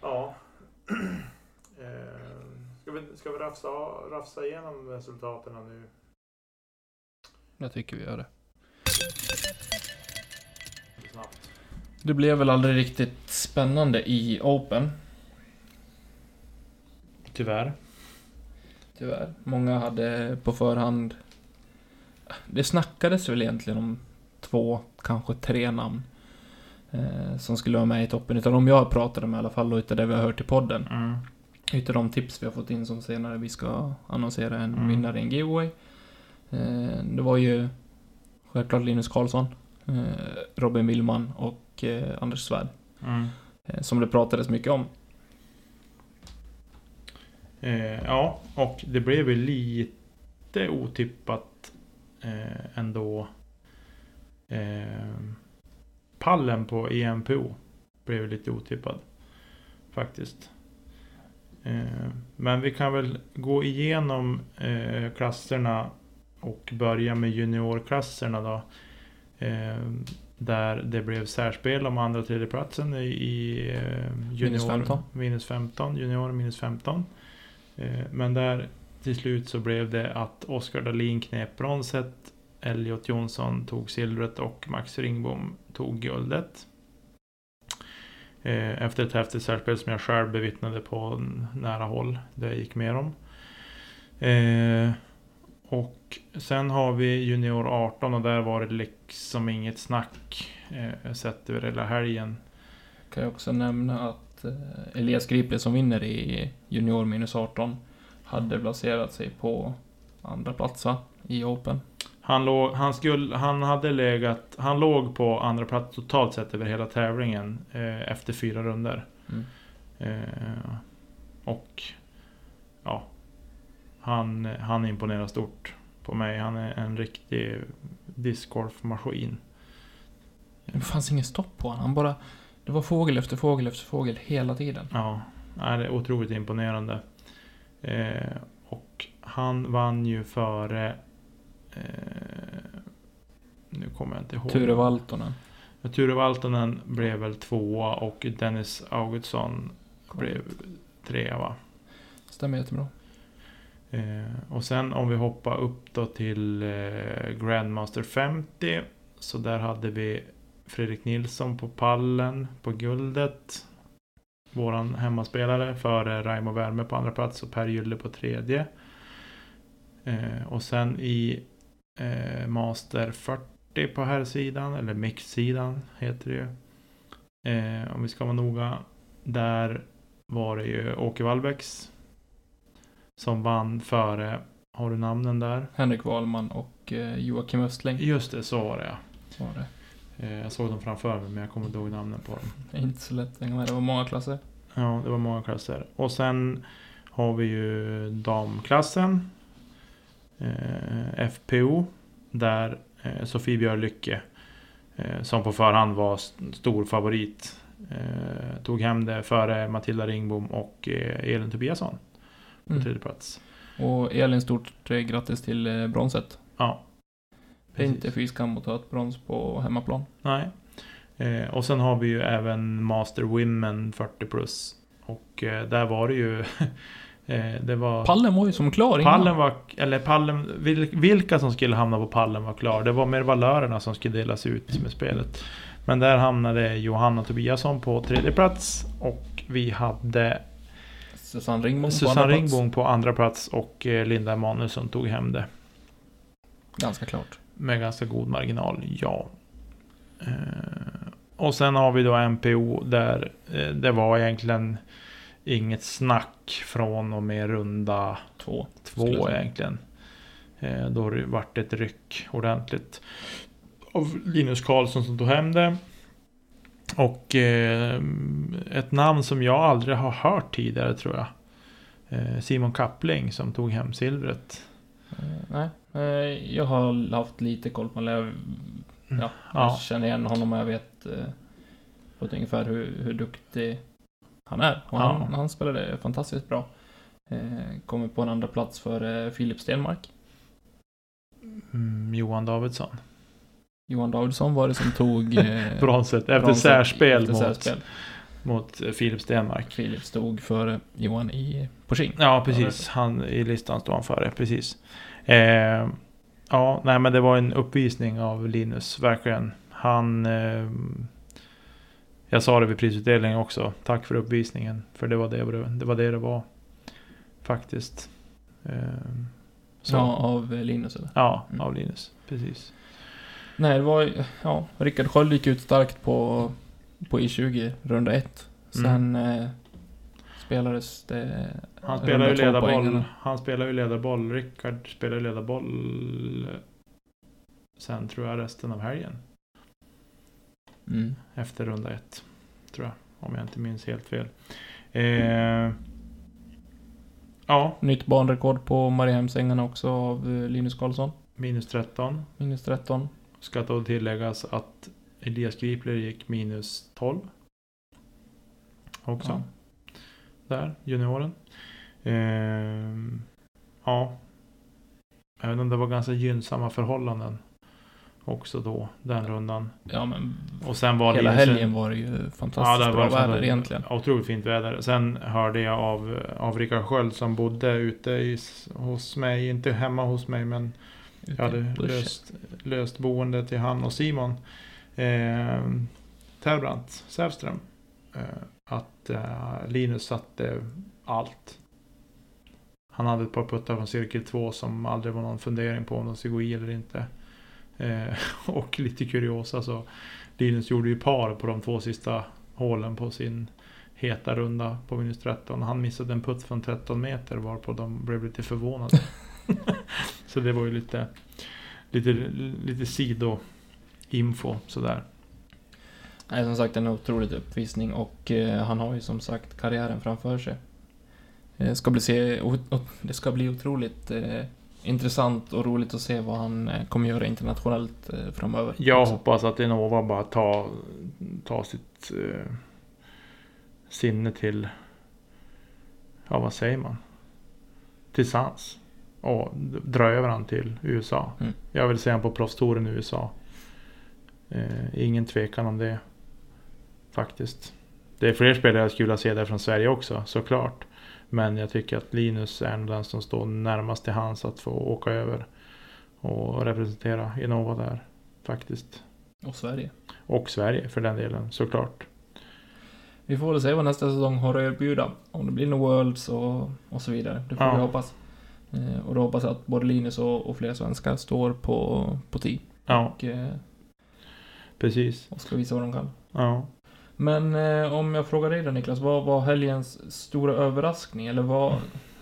Ja. Ska, vi, ska vi rafsa, rafsa igenom resultaten nu? Jag tycker vi gör det. Snabbt. Det blev väl aldrig riktigt spännande i Open. Tyvärr. Tyvärr. Många hade på förhand... Det snackades väl egentligen om två, kanske tre namn. Eh, som skulle vara med i toppen. Utav de jag pratade med i alla fall och utav det vi har hört i podden. Mm. Utav de tips vi har fått in som senare vi ska annonsera en Mm. vinnare i en giveaway. Eh, det var ju självklart Linus Karlsson, Robin Willman och eh, Anders Svärd. Mm. Eh, som det pratades mycket om. Eh, ja, och det blev ju lite otippat eh, ändå. Eh, pallen på EMPO blev lite otippad. Faktiskt. Eh, men vi kan väl gå igenom eh, klasserna och börja med juniorklasserna då. Eh, där det blev särspel om andra och tredjeplatsen i, i eh, junior, Minus 15. minus 15. Junior minus 15. Eh, Men där till slut så blev det att Oskar Dahlin knep bronset, Elliot Jonsson tog silvret och Max Ringbom tog guldet. Eh, Efter ett häftigt särspel som jag själv bevittnade på nära håll. Där jag gick med dem. Och sen har vi Junior 18 och där var det liksom inget snack. eh, Sett över hela helgen. Kan jag också nämna att eh, Elias Gripe som vinner i Junior minus 18 hade placerat sig på andra plats va? I Open. Han, låg, han, skulle, han hade legat, han låg på andra plats totalt sett över hela tävlingen eh, efter fyra runder. Mm. Eh, och ja, han, han imponerar stort på mig. Han är en riktig discgolfmaskin. Det fanns ingen stopp på honom. Han bara... Det var fågel efter fågel efter fågel hela tiden. Ja, det är otroligt imponerande. Eh, och han vann ju före... Eh, nu kommer jag inte ihåg. Ture Valtonen. Ja, Ture Valtonen blev väl tvåa och Dennis Augustsson blev trea va? Stämmer jättebra. Eh, och sen om vi hoppar upp då till eh, Grandmaster 50. Så där hade vi Fredrik Nilsson på pallen på guldet. Våran hemmaspelare före Raimo Värme på andra plats och Per Gylle på tredje. Eh, och sen i eh, Master 40 på här sidan eller mix-sidan heter det ju. Eh, om vi ska vara noga. Där var det ju Åke Wallbäcks som vann före, har du namnen där? Henrik Wahlman och eh, Joakim Östling Just det, så var det ja. var det. Eh, Jag såg dem framför mig men jag kommer inte ihåg namnen på dem. Inte så lätt. Det var många klasser. Ja, det var många klasser. Och sen har vi ju damklassen. Eh, FPO. Där eh, Sofie Björlycke, eh, som på förhand var st- stor favorit, eh, tog hem det före Matilda Ringbom och Elin Tobiasson på Mm. tredje plats. Och Elin, stort eh, grattis till eh, bronset. Ja. Det är inte fy skam att ta ett brons på hemmaplan. Nej. Eh, och sen har vi ju även Master Women 40 plus. Och eh, där var det ju... eh, det var... Pallen var ju som klar innan. Pallen var, eller pallen, vil- vilka som skulle hamna på pallen var klar. Det var mer valörerna som skulle delas ut med spelet. Men där hamnade Johanna Tobiasson på tredje plats. Och vi hade Susanne Ringbom på Susanne andra plats. Ringbom på andra plats och eh, Linda Emanuelsson tog hem det. Ganska klart. Med ganska god marginal, ja. Eh, och sen har vi då MPO där eh, det var egentligen inget snack från och med runda Två. två egentligen. Då det vart ett ryck ordentligt. Av Linus Karlsson som tog hem det. Och eh, ett namn som jag aldrig har hört tidigare tror jag. Eh, Simon Kappling som tog hem silvret. Eh, nej, eh, jag har haft lite koll på honom. Jag, ja, jag Ja. känner igen honom och jag vet eh, på ett ungefär hur, hur duktig han är. Och Ja. han, han spelade fantastiskt bra. Eh, kommer på en andra plats för eh, Filip Stenmark. Mm, Johan Davidsson. Johan Davidsson var det som tog eh, Bronset efter bronset särspel efter mot, särspel. mot eh, Filip Stenmark. Filip stod för Johan i Porsin. Ja, precis. Han, I listan står han före, precis. Eh, ja, nej men det var en uppvisning av Linus, verkligen. Han... Eh, jag sa det vid prisutdelningen också. Tack för uppvisningen. För det var det det var. Det, det var. Faktiskt. Eh, så. Ja, Ja, av Linus eller? Mm. av Linus. Precis. Nej, det var ja, Rickard Sköld gick ut starkt på, på I20, runda ett. Sen eh, spelades det... Mm. Han spelar ju ledarboll. Han spelar ju ledarboll. Rickard spelar ju ledarboll. Sen tror jag resten av helgen. Mm. Efter runda ett. Tror jag. Om jag inte minns helt fel. Eh, ja, Nytt banrekord på Mariehemsängarna också av eh, Linus Karlsson. minus 13. Minus 13. Ska då tilläggas att Elias Gripler gick minus 12. Också. Ja. Där, junioren. Eh, ja. Även om det var ganska gynnsamma förhållanden. Också då, den rundan. ja, men Och sen var hela sen- helgen var det ju fantastiskt Ja, det bra väder egentligen. Otroligt fint väder. Sen hörde jag av, av Rickard Sköld som bodde ute i, hos mig, inte hemma hos mig men jag hade löst, löst boende till han och Simon. Eh, Terbrant Sävström. Eh, att eh, Linus satte allt. Han hade ett par puttar från cirkel 2 som aldrig var någon fundering på om de skulle gå i eller inte. Eh, och lite kuriosa så Linus gjorde ju par på de två sista hålen på sin heta runda på minus 13. Han missade en putt från 13 meter varpå de blev lite förvånade. så det var ju lite, lite, lite sidoinfo sådär. Nej, som sagt en otrolig uppvisning och eh, han har ju som sagt karriären framför sig. Eh, ska bli se, o, o, det ska bli otroligt eh, intressant och roligt att se vad han eh, kommer göra internationellt framöver. Jag hoppas att Innova bara tar, tar sitt sinne till, ja vad säger man? till sans. Och dra över han till USA. Mm. Jag vill se han på proffstouren i USA. Eh, ingen tvekan om det. Faktiskt. Det är fler spelare jag skulle vilja se där från Sverige också, såklart. Men jag tycker att Linus är den som står närmast till hands att få åka över. Och representera Innova där. Faktiskt. Och Sverige. Och Sverige för den delen, såklart. Vi får väl se vad nästa säsong har att erbjuda. Om det blir några Worlds och, och så vidare. Det får Ja. vi hoppas. Eh, och då hoppas jag att både Linus och, och fler svenskar står på, på tee. Ja, Och, eh, precis. och ska visa vad de kan. Ja. Men eh, om jag frågar dig då Niklas, vad var helgens stora överraskning? Eller vad,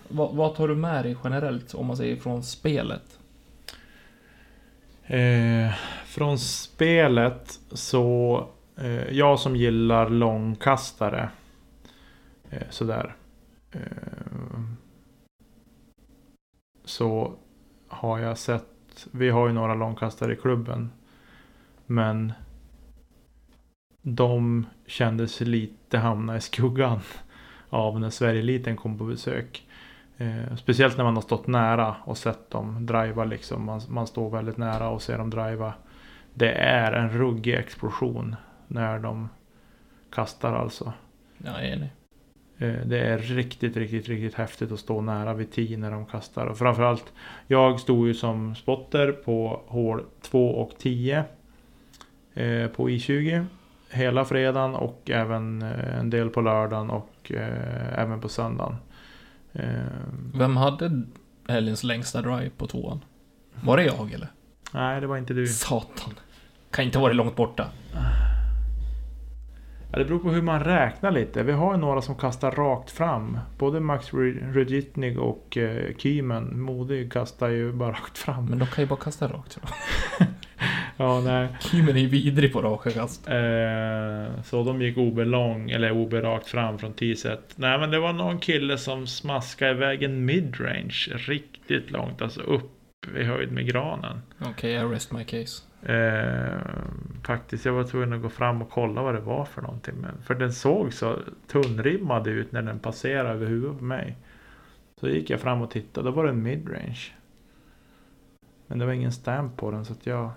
vad, vad tar du med dig generellt, om man säger från spelet? Eh, från spelet så... Jag som gillar långkastare. Sådär. Så har jag sett... Vi har ju några långkastare i klubben. Men de kändes lite hamna i skuggan av när Sverigeeliten kom på besök. Eh, speciellt när man har stått nära och sett dem driva liksom. Man, man står väldigt nära och ser dem driva. Det är en ruggig explosion när de kastar alltså. Ja, jag är enig. Eh, Det är riktigt, riktigt, riktigt häftigt att stå nära vid 10 när de kastar. Och framförallt, jag stod ju som spotter på hål 2 och 10 eh, på I20 hela fredagen och även eh, en del på lördagen och eh, även på söndagen. Eh, Vem hade helgens längsta drive på tvåan? Var det jag eller? nej, det var inte du. Satan. Kan inte vara långt borta. Ja, det beror på hur man räknar lite. Vi har ju några som kastar rakt fram. Både Max Rudjitnig och eh, Kymen. Modig kastar ju bara rakt fram. Men de kan ju bara kasta rakt. Så. Ja, nej. Kimen är ju vidrig på raka kast. Eh, så de gick OB lång, eller OB rakt fram från T-set. Nej men det var någon kille som smaskade iväg en midrange riktigt långt, alltså upp i höjd med granen. Okej, I rest my case. Eh, faktiskt, jag var tvungen att gå fram och kolla vad det var för någonting. Men, för den såg så tunnrimmad ut när den passerade över huvudet på mig. Så gick jag fram och tittade, då var det en midrange. Men det var ingen stamp på den så att jag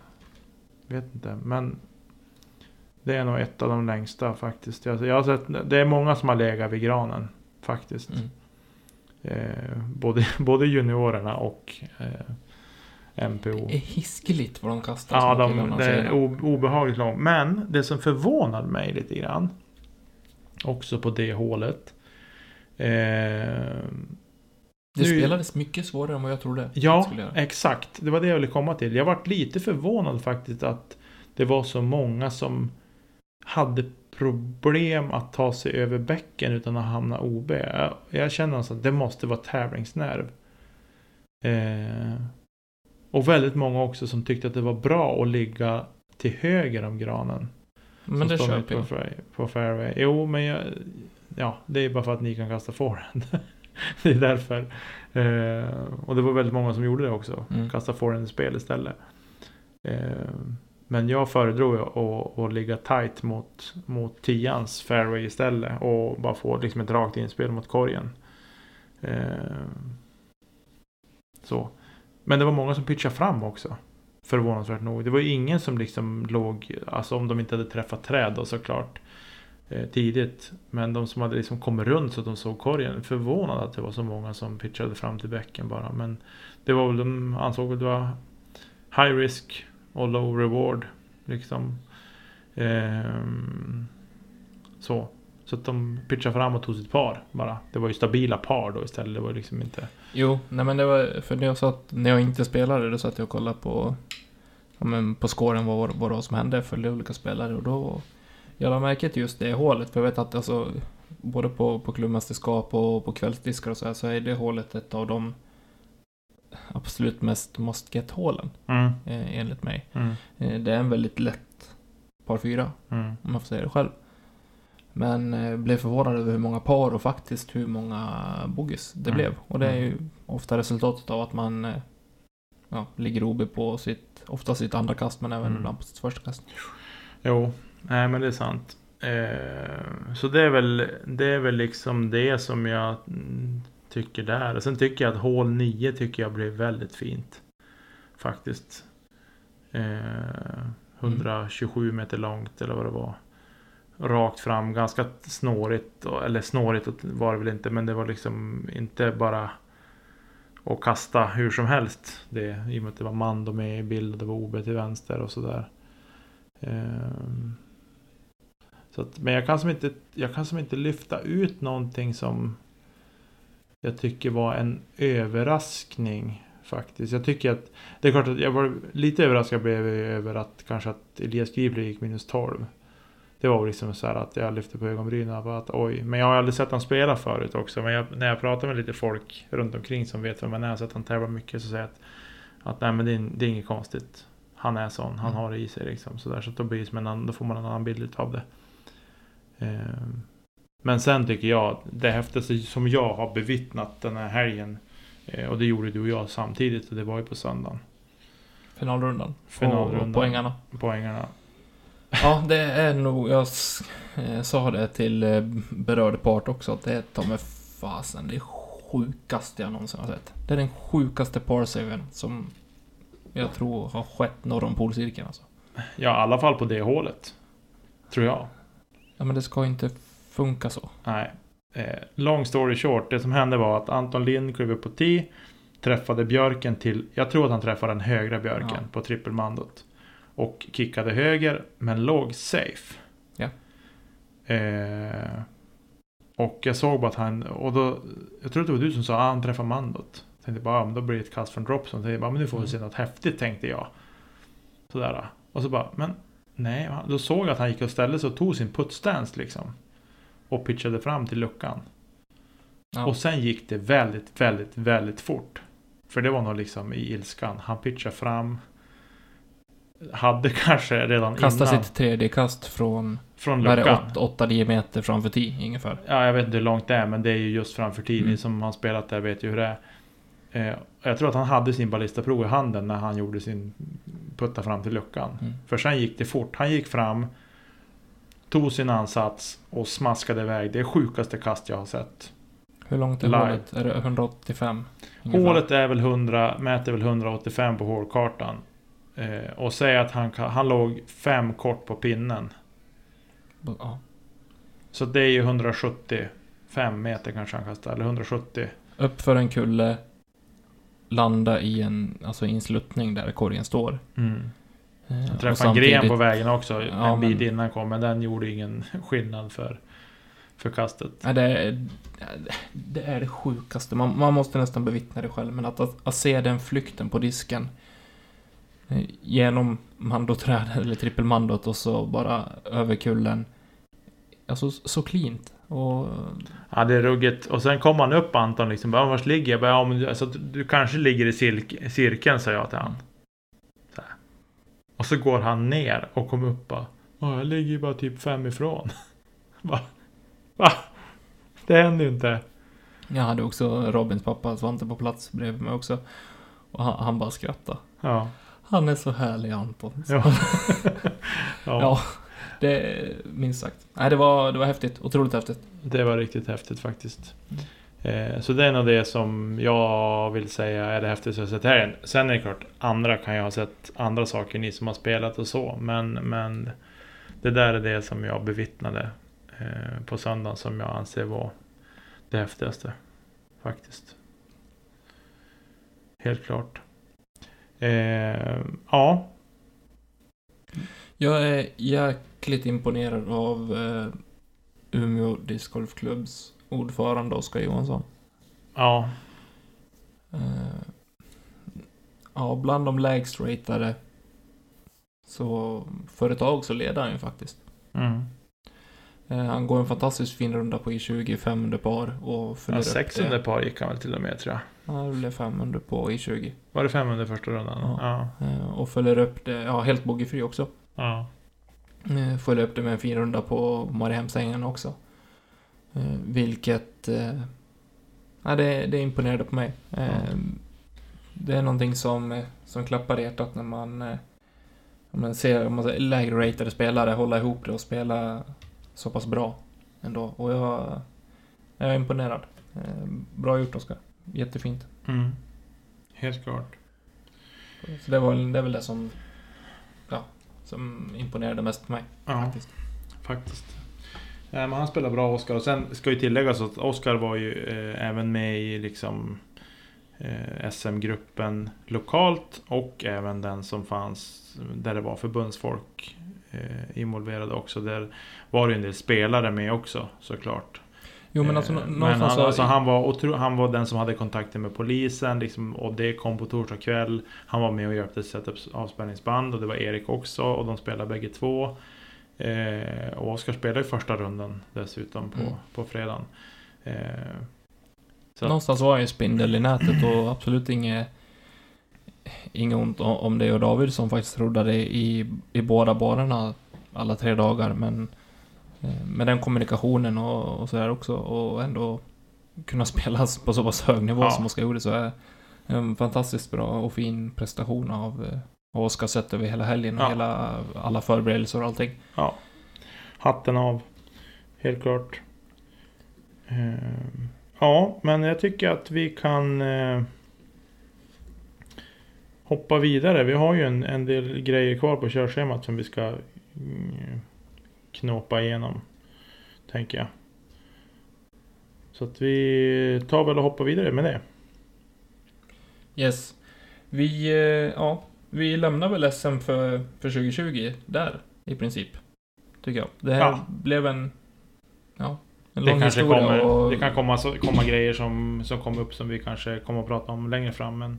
vet inte. Men det är nog ett av de längsta faktiskt. Jag, jag har sett, det är många som har legat vid granen faktiskt. Mm. Eh, både, både juniorerna och eh, MPO. Det är hiskeligt vad de kastar. Ja, de, killarna det är obehagligt långt. Men det som förvånade mig lite grann. Också på det hålet. Eh, Det nu- spelades mycket svårare än vad jag trodde. ja, exakt. Det var det jag ville komma till. Jag varit lite förvånad faktiskt att det var så många som hade problem att ta sig över bäcken utan att hamna OB. Jag, jag känner alltså att det måste vara tävlingsnerv. Eh, och väldigt många också som tyckte att det var bra att ligga till höger om granen. Men det köper på, jag. fairway- på fairway. Jo, men jag, ja, det är bara för att ni kan kasta forehand. det är därför. Eh, och det var väldigt många som gjorde det också. Mm. Kasta forehand i spel istället. Eh, men jag föredrog att, att ligga tight mot, mot tians fairway istället. Och bara få liksom ett rakt inspel mot korgen. Eh, så. Men det var många som pitchade fram också. Förvånansvärt nog. Det var ju ingen som liksom låg, alltså om de inte hade träffat träd då såklart. Eh, tidigt. Men de som hade liksom kommit runt så att de såg korgen. Förvånad att det var så många som pitchade fram till bäcken bara. Men det var väl, de ansåg att det var high risk och low reward. Liksom. Eh, så. Så att de pitchade fram och tog sitt par bara. Det var ju stabila par då istället. Det var liksom inte... Jo, nej men det var, för när jag satt, när jag inte spelade, då satt jag och kollade på, ja men på scoren vad, vad det som hände, följde olika spelare och då, jag lade märke till just det hålet, för jag vet att alltså, både på, på klubbmästerskap och på kvällsdiskar och så här, så är det hålet ett av de absolut mest must get-hålen, Mm, eh, enligt mig. mm, Eh, det är en väldigt lätt par fyra, mm. om jag får säga det själv. Men eh, blev förvånad över hur många par och faktiskt hur många bogeys det Mm. blev. Och det är ju ofta resultatet av att man eh, ja, ligger OB på sitt, ofta sitt andra kast men även Mm. ibland på sitt första kast. Jo, nej men det är sant. Eh, så det är, väl, det är väl liksom det som jag mm, tycker där. Och sen tycker jag att hål 9 tycker jag blev väldigt fint. Faktiskt. Eh, 127 meter långt eller vad det var. Rakt fram, ganska snårigt. Eller snårigt var det väl inte, men det var liksom inte bara att kasta hur som helst. Det, I och med att det var Mando med i bild och det var OB till vänster och sådär. Ehm, så att, men jag kan, som inte, jag kan som inte lyfta ut någonting som jag tycker var en överraskning faktiskt. Jag tycker att det är klart att jag var lite överraskad blev över att kanske att Elias Gribler gick minus 12. Det var liksom så här att jag lyfte på ögonbrynen och bara att oj. Men jag har aldrig sett han spela förut också. Men jag, när jag pratar med lite folk runt omkring som vet vem han är, så att han tävlar mycket, så säger jag att, att nej men det är, det är inget konstigt. Han är sån, han Mm. har det i sig liksom. Så, där, så då, blir det som en annan, då får man en annan bild av det. Ehm, Men sen tycker jag, det häftigaste som jag har bevittnat den här helgen, eh, och det gjorde du och jag samtidigt, och det var ju på söndagen. Finalrundan. Finalrundan. Och poängarna. Poängarna. Ja, det är nog... Jag eh, sa det till eh, berörd part också, att det är ta med fasen det sjukaste jag någonsin har sett. Det är den sjukaste parsaven som jag tror har skett norr om polcirkeln alltså. Ja, i alla fall på det hålet. Tror jag. Ja, men det ska inte funka så. Nej. Eh, long story short, det som hände var att Anton Lind klev upp på tee. Träffade björken till, jag tror att han träffade den högra björken Ja. på trippelmandot. Och kickade höger, men låg safe. Ja. Eh, och jag såg bara att han, och då, jag tror att det var du som sa att han träffade mandot. Jag tänkte bara, ja, men då blir det ett kast från dropzone. Tänkte bara, men nu får vi se något häftigt tänkte jag. Sådär. Och så bara, men nej. Då såg jag att han gick och ställde sig och tog sin puttstance liksom. Och pitchade fram till luckan. Ja. Och sen gick det väldigt, väldigt, väldigt fort. För det var nog liksom i ilskan. Han pitchade fram. Hade kanske redan Kasta innan. sitt tredje kast från, från luckan. det, 8-9 meter framför tee ungefär. Ja, jag vet inte hur långt det är, men det är ju just framför tiden. Mm. Ni som har spelat där vet ju hur det är. Eh, jag tror att han hade sin ballistaprov i handen när han gjorde sin putta fram till luckan. Mm. För sen gick det fort. Han gick fram, tog sin ansats och smaskade iväg. Det är sjukaste kast jag har sett. Hur långt är Live. hålet? Är det 185? ungefär? Hålet är väl 100, mäter väl 185 på hålkartan. Eh, och säg att han, han låg fem kort på pinnen. Ja. Så det är ju 175 meter kanske han kastade, eller 170. Upp för en kulle. Landa i en, alltså i en sluttning där korgen står. Mm. Eh, Han träffade en gren på vägen också Ja, en bit men- innan kom, men den gjorde ingen skillnad för, för kastet. Ja, det, är, det är det sjukaste. Man, man måste nästan bevittna det själv. Men att, att, att se den flykten på disken. Eh, Genom mandoträdet eller trippelmandot och så bara över kullen. Alltså så cleant. Och Ja, det är ruggigt. Och sen kom han upp Anton liksom. Bara, vars ligger jag? Bara, ja, men du, alltså, du kanske ligger i cirk- cirkeln, sa jag till han. Så. Och så går han ner och kommer upp bara. Ja, jag ligger ju bara typ fem ifrån. Va? Va? Det händer ju inte. jag hade också Robins pappa Svante på plats bredvid mig också. Och han, han bara skrattade. Ja. Han är så härlig Anton. Ja. ja. Ja, det minst sagt. Nej, det var, det var häftigt. Otroligt häftigt. Det var riktigt häftigt faktiskt. Eh, så det är nog det som jag vill säga är det häftigaste jag sett här. Sen är det klart, andra kan jag ha sett andra saker, ni som har spelat och så. Men, men det där är det som jag bevittnade eh, på söndagen som jag anser var det häftigaste. Faktiskt. Helt klart. Eh, ja, Jag är jäkligt imponerad av eh, Umeå discgolfklubbs ordförande Oskar Johansson. ja, Eh, ja, bland de lägst ratade så företag så leder han ju faktiskt. mm. Eh, han går en fantastiskt fin runda på I20, 500 par och ja följer upp 600 det. par gick han väl till och med tror jag. Ja, det blev 500 på I20. Var det 500 första rundan? Ja. Ja. Eh, och följer upp det, ja, helt bogeyfri också. ja. Eh, Följer upp det med en fin runda på Mariehemsängen också. Eh, Vilket... Ja, det, det imponerade på mig. Eh, Det är någonting som, som klappar i hjärtat när man, om man ser om man säger, lägre ratade spelare hålla ihop det och spela så pass bra ändå. Och jag, jag är imponerad. Bra gjort Oskar. Jättefint. Mm. Helt klart. Så det, var, det är väl det som, ja, som imponerade mest på mig. Ja, Faktiskt. faktiskt. Ja, men han spelar bra Oscar. Och sen ska ju tilläggas att Oscar var ju eh, även med i liksom eh, SM-gruppen lokalt och även den som fanns där det var förbundsfolk eh, involverade också. Där var det ju en del spelare med också såklart. Jo men alltså Eh, men han, så... alltså, han, var otro, han var den som hade kontakten med polisen liksom, och det kom på torsdag kväll. Han var med och hjälpte sätta upp avspärrningsband och det var Erik också och de spelade bägge två. Eh, och Oskar spelade i första rundan dessutom på, Mm. på fredagen. Eh, så Någonstans var jag ju spindel i nätet och absolut inget... Inget ont om det och David som faktiskt roddade i, i båda banorna alla tre dagar men... eh, Med den kommunikationen och, och sådär också och ändå kunna spela på så pass hög nivå Ja. som Oskar gjorde så är en fantastiskt bra och fin prestation av eh, Oskar sett över hela helgen och Ja. hela, alla förberedelser och allting. Ja. Hatten av. Helt klart. Ehm, ja, men jag tycker att vi kan eh, hoppa vidare. Vi har ju en, en del grejer kvar på körschemat som vi ska mm, knåpa igenom. Tänker jag. Så att vi tar väl och hoppar vidare med det. Yes. Vi, eh, ja, vi lämnar väl SM för, för 2020 där i princip. Tycker jag. Det här Ja. blev en, ja, en Det lång historia kommer, och, det kan komma, komma grejer som, som kommer upp som vi kanske kommer att prata om längre fram. Men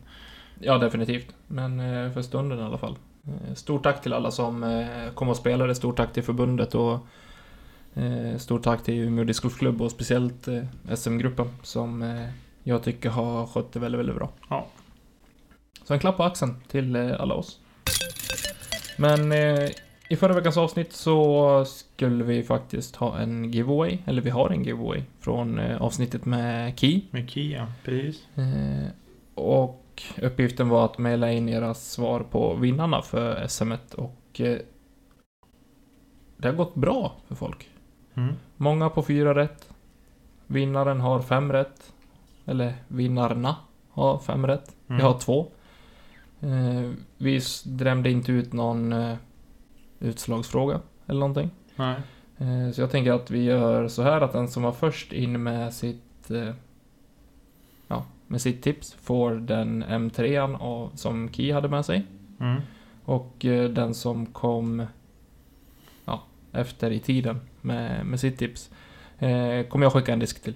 Ja, definitivt. Men eh, för stunden i alla fall. Eh, Stort tack till alla som eh, kom och spelade. Stort tack till förbundet och eh, stort tack till Umeå Discgolfklubb och speciellt SM-gruppen som jag tycker har skött det väldigt, väldigt bra. Ja. Så en klapp på axeln till alla oss. Men i förra veckans avsnitt så skulle vi faktiskt ha en giveaway, eller vi har en giveaway från avsnittet med Key. med Kia, precis. Eh, och uppgiften var att mejla in era svar på vinnarna för SM och eh, det har gått bra för folk. Mm. Många på fyra rätt. Vinnaren har fem rätt. Eller vinnarna har fem rätt. Mm. Vi har två. Eh, vi drämde inte ut någon eh, utslagsfråga eller någonting. Nej. Eh, Så jag tänker att vi gör så här att den som var först in med sitt eh, med sitt tips får den M3an av, som Key hade med sig. Mm. Och eh, den som kom Ja, efter i tiden med, med sitt tips eh, Kommer jag skicka en disk till.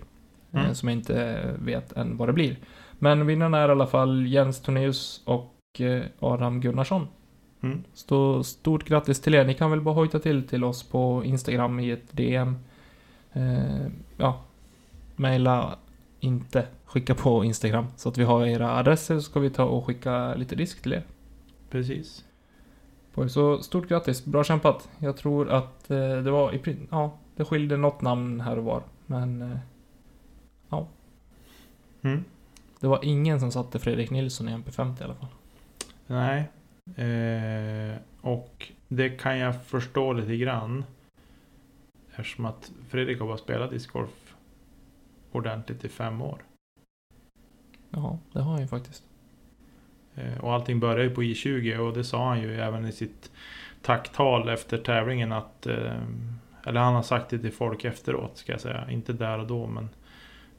Eh, Mm. som jag inte vet än vad det blir. Men vinnarna är i alla fall Jens Tornéus och eh, Adam Gunnarsson. Mm. Så stort grattis till er. Ni kan väl bara hojta till till oss på Instagram i ett DM. Eh, ja, mejla inte. Skicka på Instagram så att vi har era adresser så ska vi ta och skicka lite disk till er. Precis. Så stort grattis, bra kämpat. Jag tror att eh, det var i prin- ja, det skilde något namn här och var. Men eh, Mm. det var ingen som satte Fredrik Nilsson i MP50 i alla fall. Nej. Eh, och det kan jag förstå lite grann. Eftersom att Fredrik har bara spelat discgolf ordentligt i fem år. Ja, det har han ju faktiskt. Eh, och allting började ju på I20 och det sa han ju även i sitt tacktal efter tävlingen att eh, eller han har sagt det till folk efteråt ska jag säga. Inte där och då men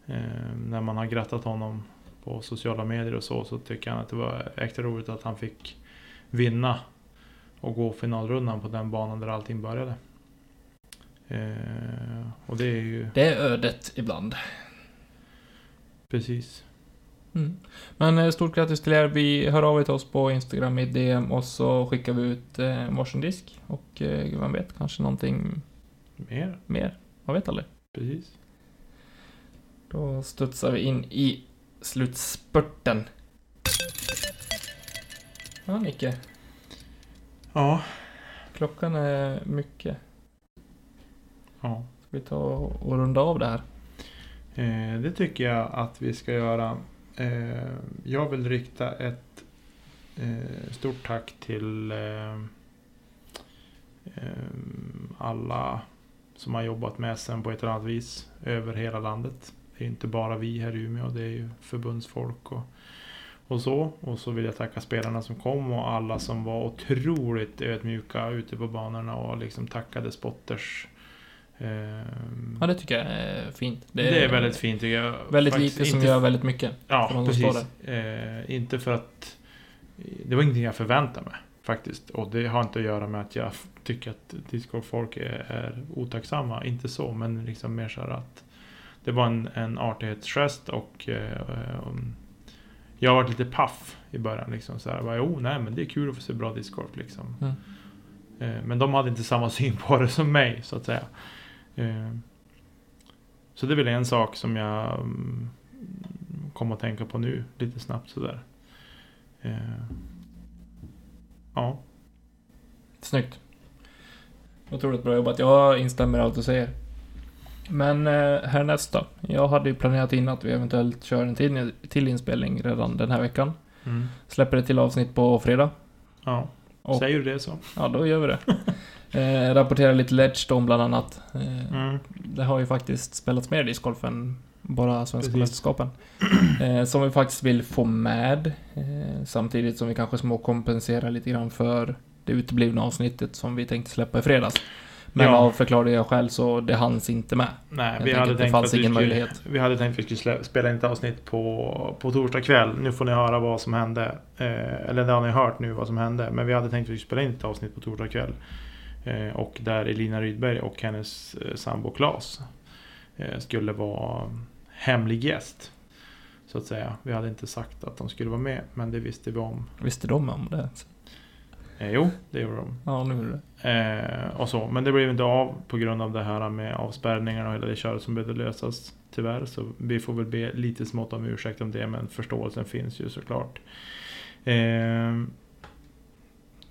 eh, när man har grattat honom på sociala medier och så så tycker han att det var extra roligt att han fick vinna och gå finalrundan på den banan där allting började. Eh, och det är ju Det är ödet ibland. precis. Mm. Men eh, stort grattis till er. Vi hör av er till oss på Instagram i DM och så skickar vi ut eh, varsin disk. Och eh, vem vet, kanske någonting Mer, mer. Man vet aldrig. precis. Då studsar vi in i slutspurten. Ja, Nicke. Ja. Klockan är mycket. ja. Ska vi ta och runda av det här? Eh, det tycker jag att vi ska göra. Eh, jag vill rikta ett eh, stort tack till eh, alla som har jobbat med SM på ett eller annat vis över hela landet. det är inte bara vi här i Umeå, det är ju förbundsfolk och, och så. Och så vill jag tacka spelarna som kom och alla som var otroligt ödmjuka ute på banorna och liksom tackade spotters. Ehm, Ja, det tycker jag är fint. det, är väldigt fint tycker jag. Väldigt Faktiskt lite som inte- gör väldigt mycket. Ja, precis. Eh, inte för att... Det var ingenting jag förväntade mig faktiskt. Och det har inte att göra med att jag tycker att discgolffolk är, är otacksamma. Inte så, men liksom mer så här att... Det var en, en artighetsgest och... Eh, um, jag har varit lite paff i början. Liksom, så här, bara, jo, nej, men det är kul att få se bra discgolf. Liksom. Mm. Eh, men de hade inte samma syn på det som mig, så att säga. Eh, så det är väl en sak som jag mm, kom att tänka på nu, lite snabbt sådär. Eh, ja, Snyggt. Otroligt bra jobbat. Jag instämmer i allt du säger. Men eh, härnäst då? Jag hade ju planerat in att vi eventuellt kör en till, till inspelning redan den här veckan. mm. Släpper ett till avsnitt på fredag. ja. Och- säger du det så? Ja, då gör vi det. eh, rapporterar lite Ledgestone bland annat. Eh, Mm. Det har ju faktiskt spelats mer discgolf än bara Svenska Precis. mästerskapen. Eh, som vi faktiskt vill få med. Eh, samtidigt som vi kanske småkompenserar lite grann för det uteblivna avsnittet som vi tänkte släppa i fredags. Men Ja. av förklarliga skäl så det hanns inte med. Nej, vi hade, det tänkt fanns ingen skulle, möjlighet. vi hade tänkt att vi skulle spela in ett avsnitt på, på torsdag kväll. Nu får ni höra vad som hände. Eh, eller det har ni hört nu vad som hände. Men vi hade tänkt att vi skulle spela in ett avsnitt på torsdag kväll. Eh, och där Elina Rydberg och hennes eh, sambo Claes eh, skulle vara hemlig gäst. Så att säga. Vi hade inte sagt att de skulle vara med. Men det visste vi om. Visste de om det? Eh, jo, det gjorde de. Ja, nu är det. Eh, och så. Men det blev inte av på grund av det här med avspärrningarna och hela det köret som behövde lösas. Tyvärr. Så vi får väl be lite smått om ursäkt om det. Men förståelsen finns ju såklart. Eh,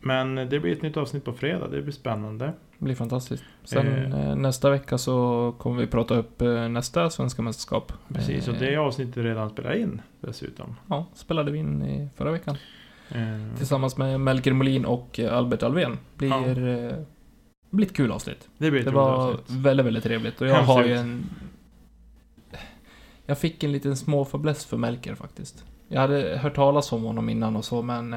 men det blir ett nytt avsnitt på fredag. Det blir spännande. Det blir fantastiskt. Sen Eh. eh, nästa vecka så kommer vi prata upp eh, nästa svenska mästerskap. Precis. Och Eh, det avsnittet redan spelar in dessutom. Ja, spelade vi in i förra veckan. Eh, Tillsammans med Melker Molin och Albert Alvén. Blir, Ja. eh, blir ett kul avsnitt. det blir Det var avsnitt. väldigt, väldigt trevligt. Och jag Hemskt har ju en... Jag fick en liten småfäbless för Melker faktiskt. Jag hade hört talas om honom innan och så, men...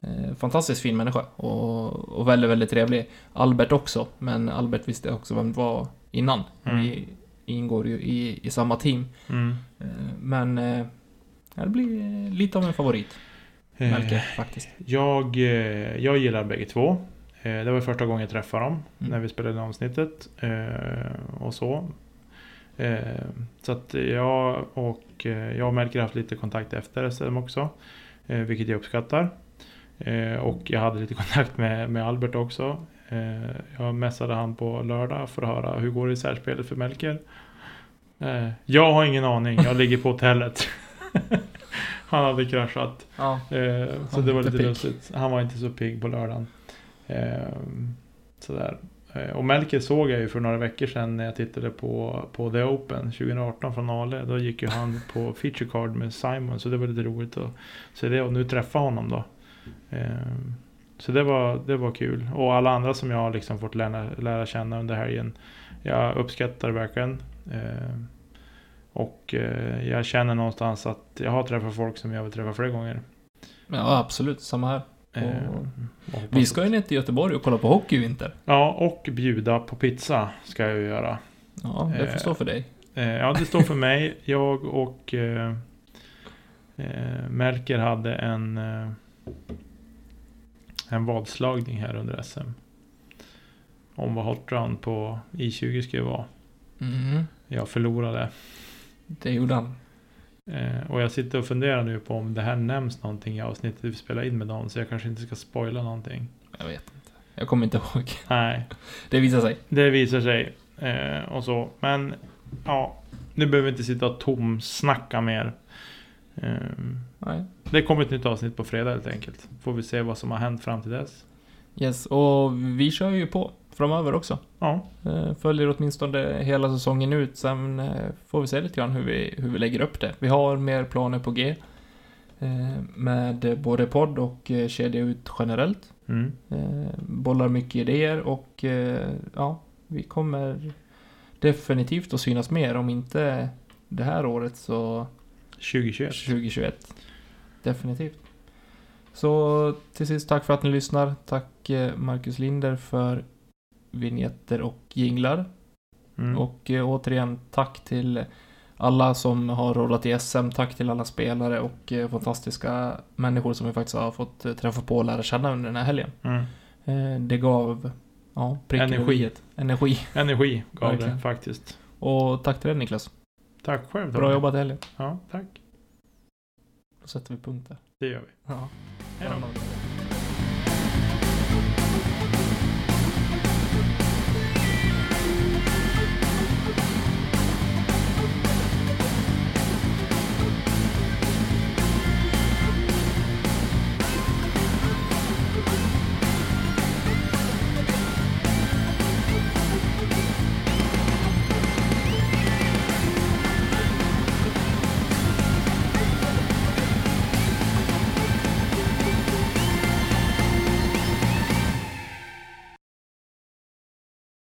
Eh, fantastiskt fin människa. Och, och väldigt, väldigt trevlig. Albert också, men Albert visste också vem det var innan. Mm. Vi ingår ju i, i samma team. Mm. Eh, men... Eh, ja, det blir lite av en favorit, Eh, faktiskt. Jag, eh, jag gillar bägge två. Eh, Det var första gången jag träffade dem. Mm. När vi spelade avsnittet. Och så. Så att jag och jag har haft lite kontakt efter SM också. Vilket jag uppskattar. Och jag hade lite kontakt med, med Albert också. Jag messade han på lördag för att höra hur går det i särspelet för Melker. Jag har ingen aning. Jag ligger på hotellet. Han hade kraschat. Ja. Eh, så det var lite lustigt. Han var inte så pigg på lördagen. Eh, sådär. Eh, och Melker såg jag ju för några veckor sedan när jag tittade på, på The Open 2018 från Ale. Då gick ju han på feature card med Simon. Så det var lite roligt att se det. Och nu träffa honom då. Eh, så det var, det var kul. Och alla andra som jag har liksom fått lära, lära känna under helgen. Jag uppskattar verkligen. Eh, och eh, jag känner någonstans att jag har träffat folk som jag vill träffa fler gånger. ja, absolut. Samma här. Eh, Och Vi ska ju ner till Göteborg och kolla på hockey i vinter. Ja, och bjuda på pizza ska jag ju göra. Ja, det får Eh, stå för dig. Ja, det står för mig. Jag och eh, Melker hade en, en vadslagning här under SM. Om vad hot run på I20 skulle vara. Mm. Jag förlorade. Det gjorde han. Eh, och jag sitter och funderar nu på om det här nämns någonting i avsnittet vi spelar in med dem. Så jag kanske inte ska spoila någonting. Jag vet inte. Jag kommer inte ihåg. Nej, Det visar sig. Det visar sig. Eh, och så. Men ja, nu behöver vi inte sitta och tomsnacka mer. Eh, Nej. det kommer ett nytt avsnitt på fredag helt enkelt. Får vi se vad som har hänt fram till dess. Yes, och vi kör ju på framöver också. Ja, Eh, Följer åtminstone hela säsongen ut. Sen eh, får vi se lite grann hur vi, hur vi lägger upp det. Vi har mer planer på G. eh, Med både podd och kedja ut generellt. mm. Bollar mycket idéer och ja, vi kommer definitivt att synas mer om inte det här året så 2021. 2021. Definitivt. Så till sist, tack för att ni lyssnar. Tack eh, Marcus Linder för vignetter och jinglar. Mm. Och eh, återigen, tack till alla som har rollat i SM. Tack till alla spelare och eh, fantastiska människor som vi faktiskt har fått träffa på och lära känna under den här helgen. Mm. Det gav, ja, Energi. Energi. Energi gav Verkligen. det faktiskt. Och tack till dig Niklas. Tack själv Bra jobbat i helgen. Ja, tack. Då sätter vi punkt där. Det gör vi. Ja. Hej då.